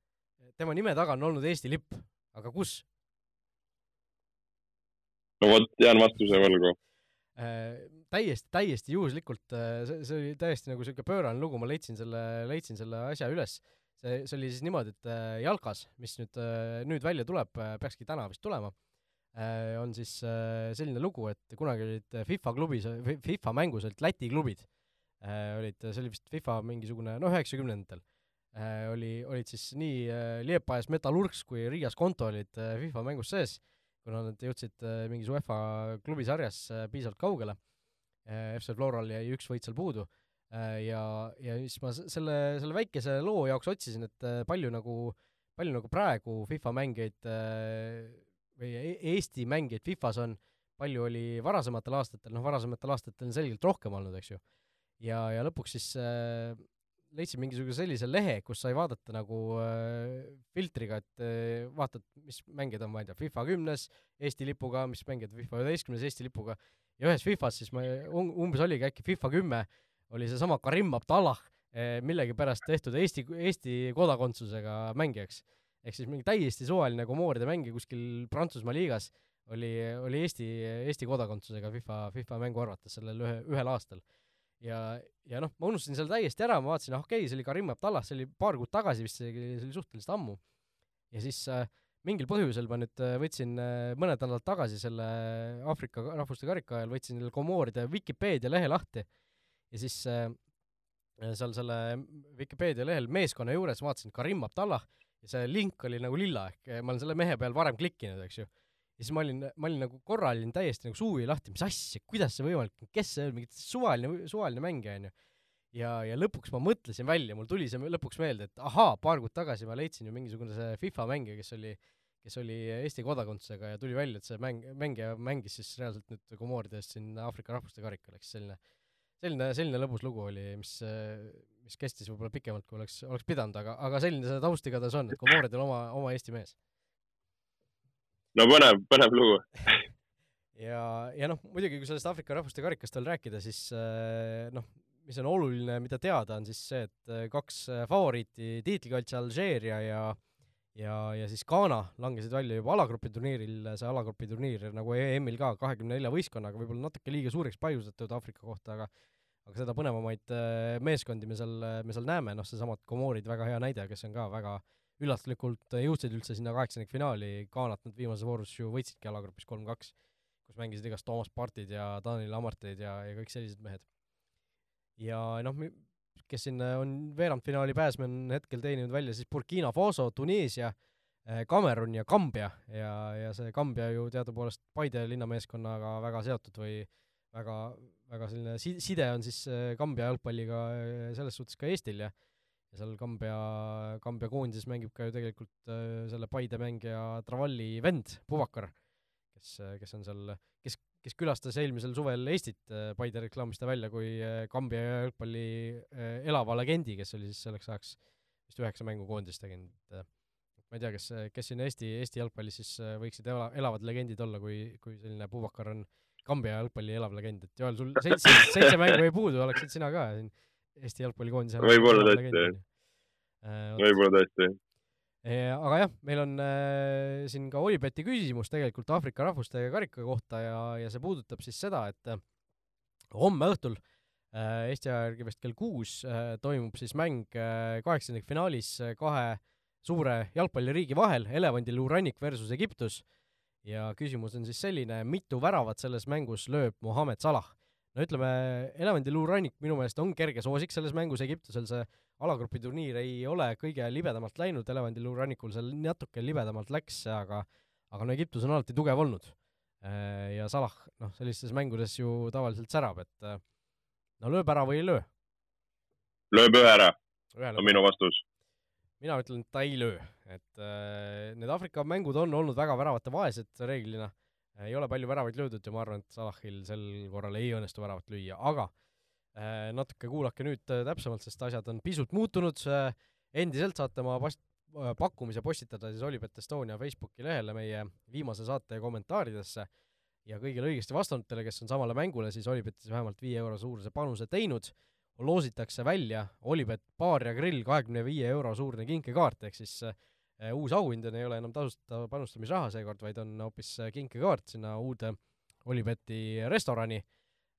tema nime taga on olnud Eesti lipp, aga kus? no vot, jään vastuse võlgu äh,. täiesti, täiesti juhuslikult äh,, see, see oli täiesti nagu siuke pöörane lugu, ma leidsin selle, leidsin selle asja üles. see, see oli siis niimoodi, et äh, jalkas, mis nüüd äh,, nüüd välja tuleb äh,, peakski täna vist tulema äh,, on siis selline lugu, et kunagi olid FIFA klubis, FIFA mängus olid Läti klubid olid, see oli vist FIFA mingisugune, noh, üheksakümnendatel oli, olid siis nii äh, Liepajas Metallurgs kui Riias Konto olid äh, FIFA mängus sees kuna nad jõudsid äh, mingis UEFA klubisarjas äh, piisavalt kaugele, äh, FC Floral jäi üks võit seal puudu ja, ja siis ma selle, selle väikese loo jaoks otsisin, et palju nagu, palju nagu praegu FIFA mängijaid või e-, Eesti mängijaid Fifas on, palju oli varasematel aastatel, noh, varasematel aastatel on selgelt rohkem olnud, eks ju. ja, ja lõpuks siis äh, leidsin mingisuguse sellise lehe, kus sai vaadata nagu äh, filtriga, et äh, vaatad, mis mängijad on, ma ei tea, FIFA kümnes Eesti lipuga, mis mängijad FIFA üheteistkümnes Eesti lipuga ja ühes Fifas siis ma um, umbes oligi äkki FIFA kümme oli seesama Karim Abdallah äh, millegipärast tehtud Eesti, Eesti kodakondsusega mängijaks. ehk siis mingi täiesti suvaline komooride mängija kuskil Prantsusmaa liigas oli, oli Eesti, Eesti kodakondsusega FIFA, FIFA mängu arvates sellel ühe, ühel aastal ja, ja noh, ma unustasin selle täiesti ära, ma vaatasin, ah okei okay,, see oli Karim Abdallah, see oli paar kuud tagasi vist, see oli suhteliselt ammu. ja siis äh, mingil põhjusel ma nüüd äh, võtsin äh, mõned nädalad tagasi selle Aafrika rahvuste karika ajal, võtsin selle Komooride Vikipeedia lehe lahti ja siis äh, seal selle Vikipeedia lehel meeskonna juures vaatasin Karim Abdallah ja see link oli nagu lilla, ehk ma olen selle mehe peal varem klikkinud, eks ju ja siis ma olin, ma olin nagu korra olin täiesti nagu suu jäi lahti, mis asja, kuidas see võimalik on, kes see on, mingi suvaline, suvaline mängija onju. ja, ja lõpuks ma mõtlesin välja, mul tuli see lõpuks meelde, et ahaa, paar kuud tagasi ma leidsin ju mingisugune see FIFA mängija, kes oli, kes oli Eesti kodakondsusega ja tuli välja, et see mäng, mängija mängis siis reaalselt nüüd Komoride eest siin Aafrika rahvuste karikal, eks selline, selline, selline lõbus lugu oli, mis, mis kestis võib-olla pikemalt, kui oleks, oleks pidanud, aga, aga selline see taust igatahes on, et Komoridel oma, oma Eesti mees no põnev, põnev lugu. Ja, ja noh, muidugi kui sellest Aafrika rahvuste karikast veel rääkida, siis äh, noh, mis on oluline, mida teada, on siis see, et äh, kaks äh, favoriiti tiitlikaitse Alžeeria ja ja, ja siis Ghana langesid välja juba alagrupi turniiril, see alagrupi turniir nagu EM-il ka kahekümne nelja võistkonnaga, võib-olla natuke liiga suureks paisustatud Aafrika kohta, aga aga seda põnevamaid äh, meeskondi me seal, me seal näeme, noh, seesamad Komorid, väga hea näide, kes on ka väga üllatuslikult jõudsid üldse sinna kaheksandikfinaali, Ghanat nad viimases voorus ju võitsidki alagrupis kolm-kaks, kus mängisid igast Toomas Partid ja Daniel Amarteid ja, ja kõik sellised mehed. ja noh, kes siin on veerandfinaali pääsme on hetkel teeninud välja siis Burkina Faso, Tuneesia, Kamerun ja Kambja ja, ja see Kambja ju teadupoolest Paide linnameeskonnaga väga seotud või väga, väga selline si-, side on siis Kambja jalgpalliga selles suhtes ka Eestil ja ja seal Kambja, Kambja koondises mängib ka ju tegelikult selle Paide mängija Travalli vend, Puvakar, kes, kes on seal, kes kes külastas eelmisel suvel Eestit, äh, Paide reklaamis ta välja kui äh, Kambja jalgpalli äh, elava legendi, kes oli siis selleks ajaks vist üheksa mängu koondises teginud, et ma ei tea, kes, kes siin Eesti, Eesti jalgpallis siis võiksid ela, elavad legendid olla, kui, kui selline Puvakar on Kambja jalgpalli elav legend, et Joel, sul seitse, seitse mängu jäi puudu, oleksid sina ka siin Eesti jalgpallikoondise võib-olla tõesti, võib-olla tõesti aga jah, meil on äh, siin ka Olibeti küsimus tegelikult Aafrika rahvuste karika kohta ja, ja see puudutab siis seda, et äh, homme õhtul äh, Eesti aja järgi vist kell kuus äh, toimub siis mäng äh, kaheksandikfinaalis äh, kahe suure jalgpalliriigi vahel, Elevandiluu rannik versus Egiptus. ja küsimus on siis selline, mitu väravat selles mängus lööb Mohammed Salah? No ütleme, Elevandiluu rannik minu meelest on kerge soosik selles mängus, Egiptusel see alagrupi turniir ei ole kõige libedamalt läinud, Elevandiluu rannikul seal natuke libedamalt läks, aga aga no Egiptus on alati tugev olnud. Äh, ja Salah, noh, sellistes mängudes ju tavaliselt särab, et äh, no lööb ära või ei löö? lööb ühe ära, on minu vastus. mina ütlen, et ta ei löö, et äh, need Aafrika mängud on olnud väga väravate vaesed reeglina, ei ole palju väravaid löödud ja ma arvan, et Salahil sel korral ei õnnestu väravat lüüa, aga äh, Äh, natuke kuulake nüüd äh, täpsemalt, sest asjad on pisut muutunud, äh, endiselt saate oma post-, pakkumise postitada siis Olipet Estonia Facebooki lehele meie viimase saate kommentaaridesse. Ja kõigile õigesti vastanutele, kes on samale mängule siis Olipetis vähemalt viie euro suuruse panuse teinud, loositakse välja Olipet baar ja grill kahekümne viie euro suurune kinkekaart, ehk siis äh, uus auhind ei ole enam tasuta panustamisraha seekord, vaid on hoopis kinkekaart sinna uude Olipeti restorani äh,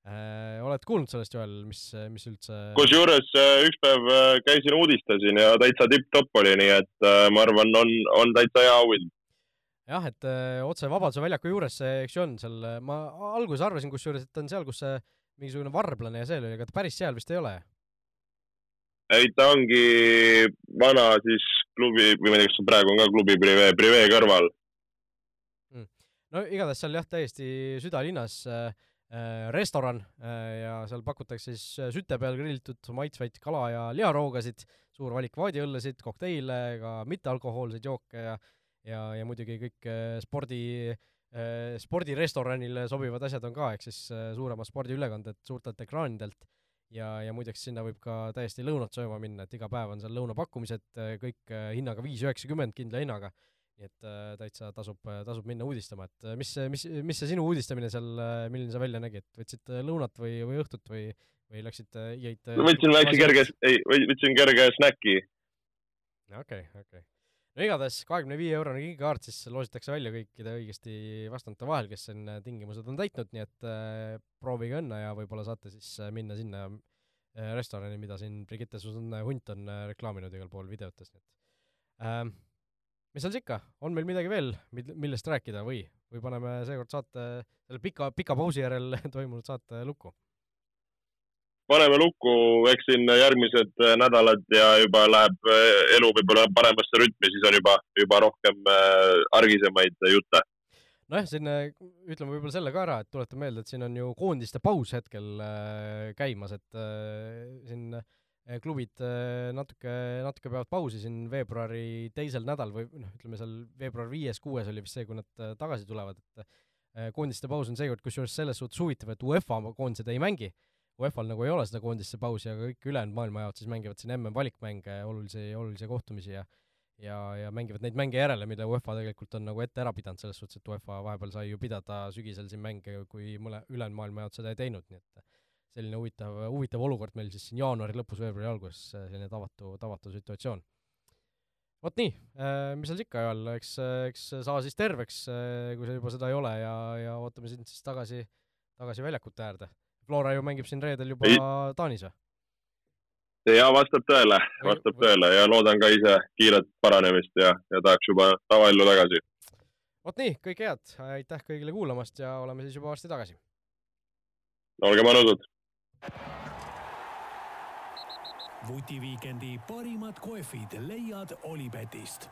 Äh, oled kuulnud sellest, Joel, mis, mis üldse kusjuures äh, üks päev äh, käisin, uudistasin ja täitsa tipp-topp oli, nii et ma arvan, on, on täitsa hea auhind. jah, et öö, otse Vabaduse väljaku juures see, eks ju on seal, ma alguses arvasin kusjuures, et on seal, kus see mingisugune varblane ja see oli, aga ta päris seal vist ei ole. Ei, ta ongi vana siis klubi, või ma ei tea, kas see praegu on ka klubi Prive, Prive kõrval. Mm.. no igatahes seal jah, täiesti südalinnas äh, Äh, restoran äh, ja seal pakutakse siis äh, süte peal grillitud maitsvaid kala- ja liharoogasid, suur valik vaadiõllesid, kokteile, ka mittealkohoolseid jooke ja ja, ja muidugi kõik spordi, spordirestoranile sobivad asjad on ka, ehk siis suuremad spordiülekanded suurtelt ekraanidelt ja, ja muideks sinna võib ka täiesti lõunat sööma minna, et iga päev on seal lõunapakkumised, kõik hinnaga viis üheksakümmend kindla hinnaga nii et äh, täitsa tasub, tasub minna uudistama, et äh, mis, mis, mis see sinu uudistamine seal, äh, milline see välja nägi, et võtsid äh, lõunat või, või õhtut või, või läksid, jõid võtsin väikse kerge, ei, võtsin kerge snäki. okei okay,, okei okay. No igatahes kahekümne viie eurone gigakaart siis loositakse välja kõikide õigesti vastanute vahel, kes siin tingimused on täitnud, nii et äh, proovige õnne ja võib-olla saate siis minna sinna äh, restorani, mida siin Brigitte Susanne Hunt on äh, reklaaminud igal pool videotes, nii et äh, mis seal siis ikka, on meil midagi veel, millest rääkida või, või paneme seekord saate, selle pika, pika pausi järel toimunud saate lukku? Paneme lukku, eks siin järgmised äh, nädalad ja juba läheb äh, elu võib-olla paremasse rütmi, siis on juba, juba rohkem äh, argisemaid jutte. nojah, siin ütleme võib-olla selle ka ära, et tuletan meelde, et siin on ju koondiste paus hetkel käimas, et siin Eh, klubid eh, natuke, natuke peavad pausi siin veebruari teisel nädal või noh, ütleme seal veebruar viies-kuues oli vist see, kui nad eh, tagasi tulevad, et koondiste paus on seekord kusjuures selles suhtes huvitav, et UEFA koondised ei mängi. UEFA-l nagu ei ole seda koondiste pausi, aga kõik ülejäänud maailmajaod siis mängivad siin MM-valikmänge, olulisi, olulisi kohtumisi ja ja, ja mängivad neid mänge järele, mille UEFA tegelikult on nagu ette ära pidanud, selles suhtes, et UEFA vahepeal sai ju pidada sügisel siin mänge, kui mõle, ülejäänud maailmajaod seda ei teinud, nii et selline huvitav, huvitav olukord meil siis siin jaanuari lõpus, veebruari alguses, selline tavatu, tavatu situatsioon. vot nii, mis seal ikka, Joel, eks, eks saa siis terveks, kui sa juba seda ei ole ja, ja ootame sind siis tagasi, tagasi väljakute äärde. Flora ju mängib siin reedel juba ei. Taanis või? ja vastab tõele, vastab tõele ja loodan ka ise kiiret paranemist ja, ja tahaks juba tavaellu tagasi. vot nii, kõike head, aitäh kõigile kuulamast ja oleme siis juba varsti tagasi. olge mõnusad. vutiviikendi parimad kohvid leiad Olipetist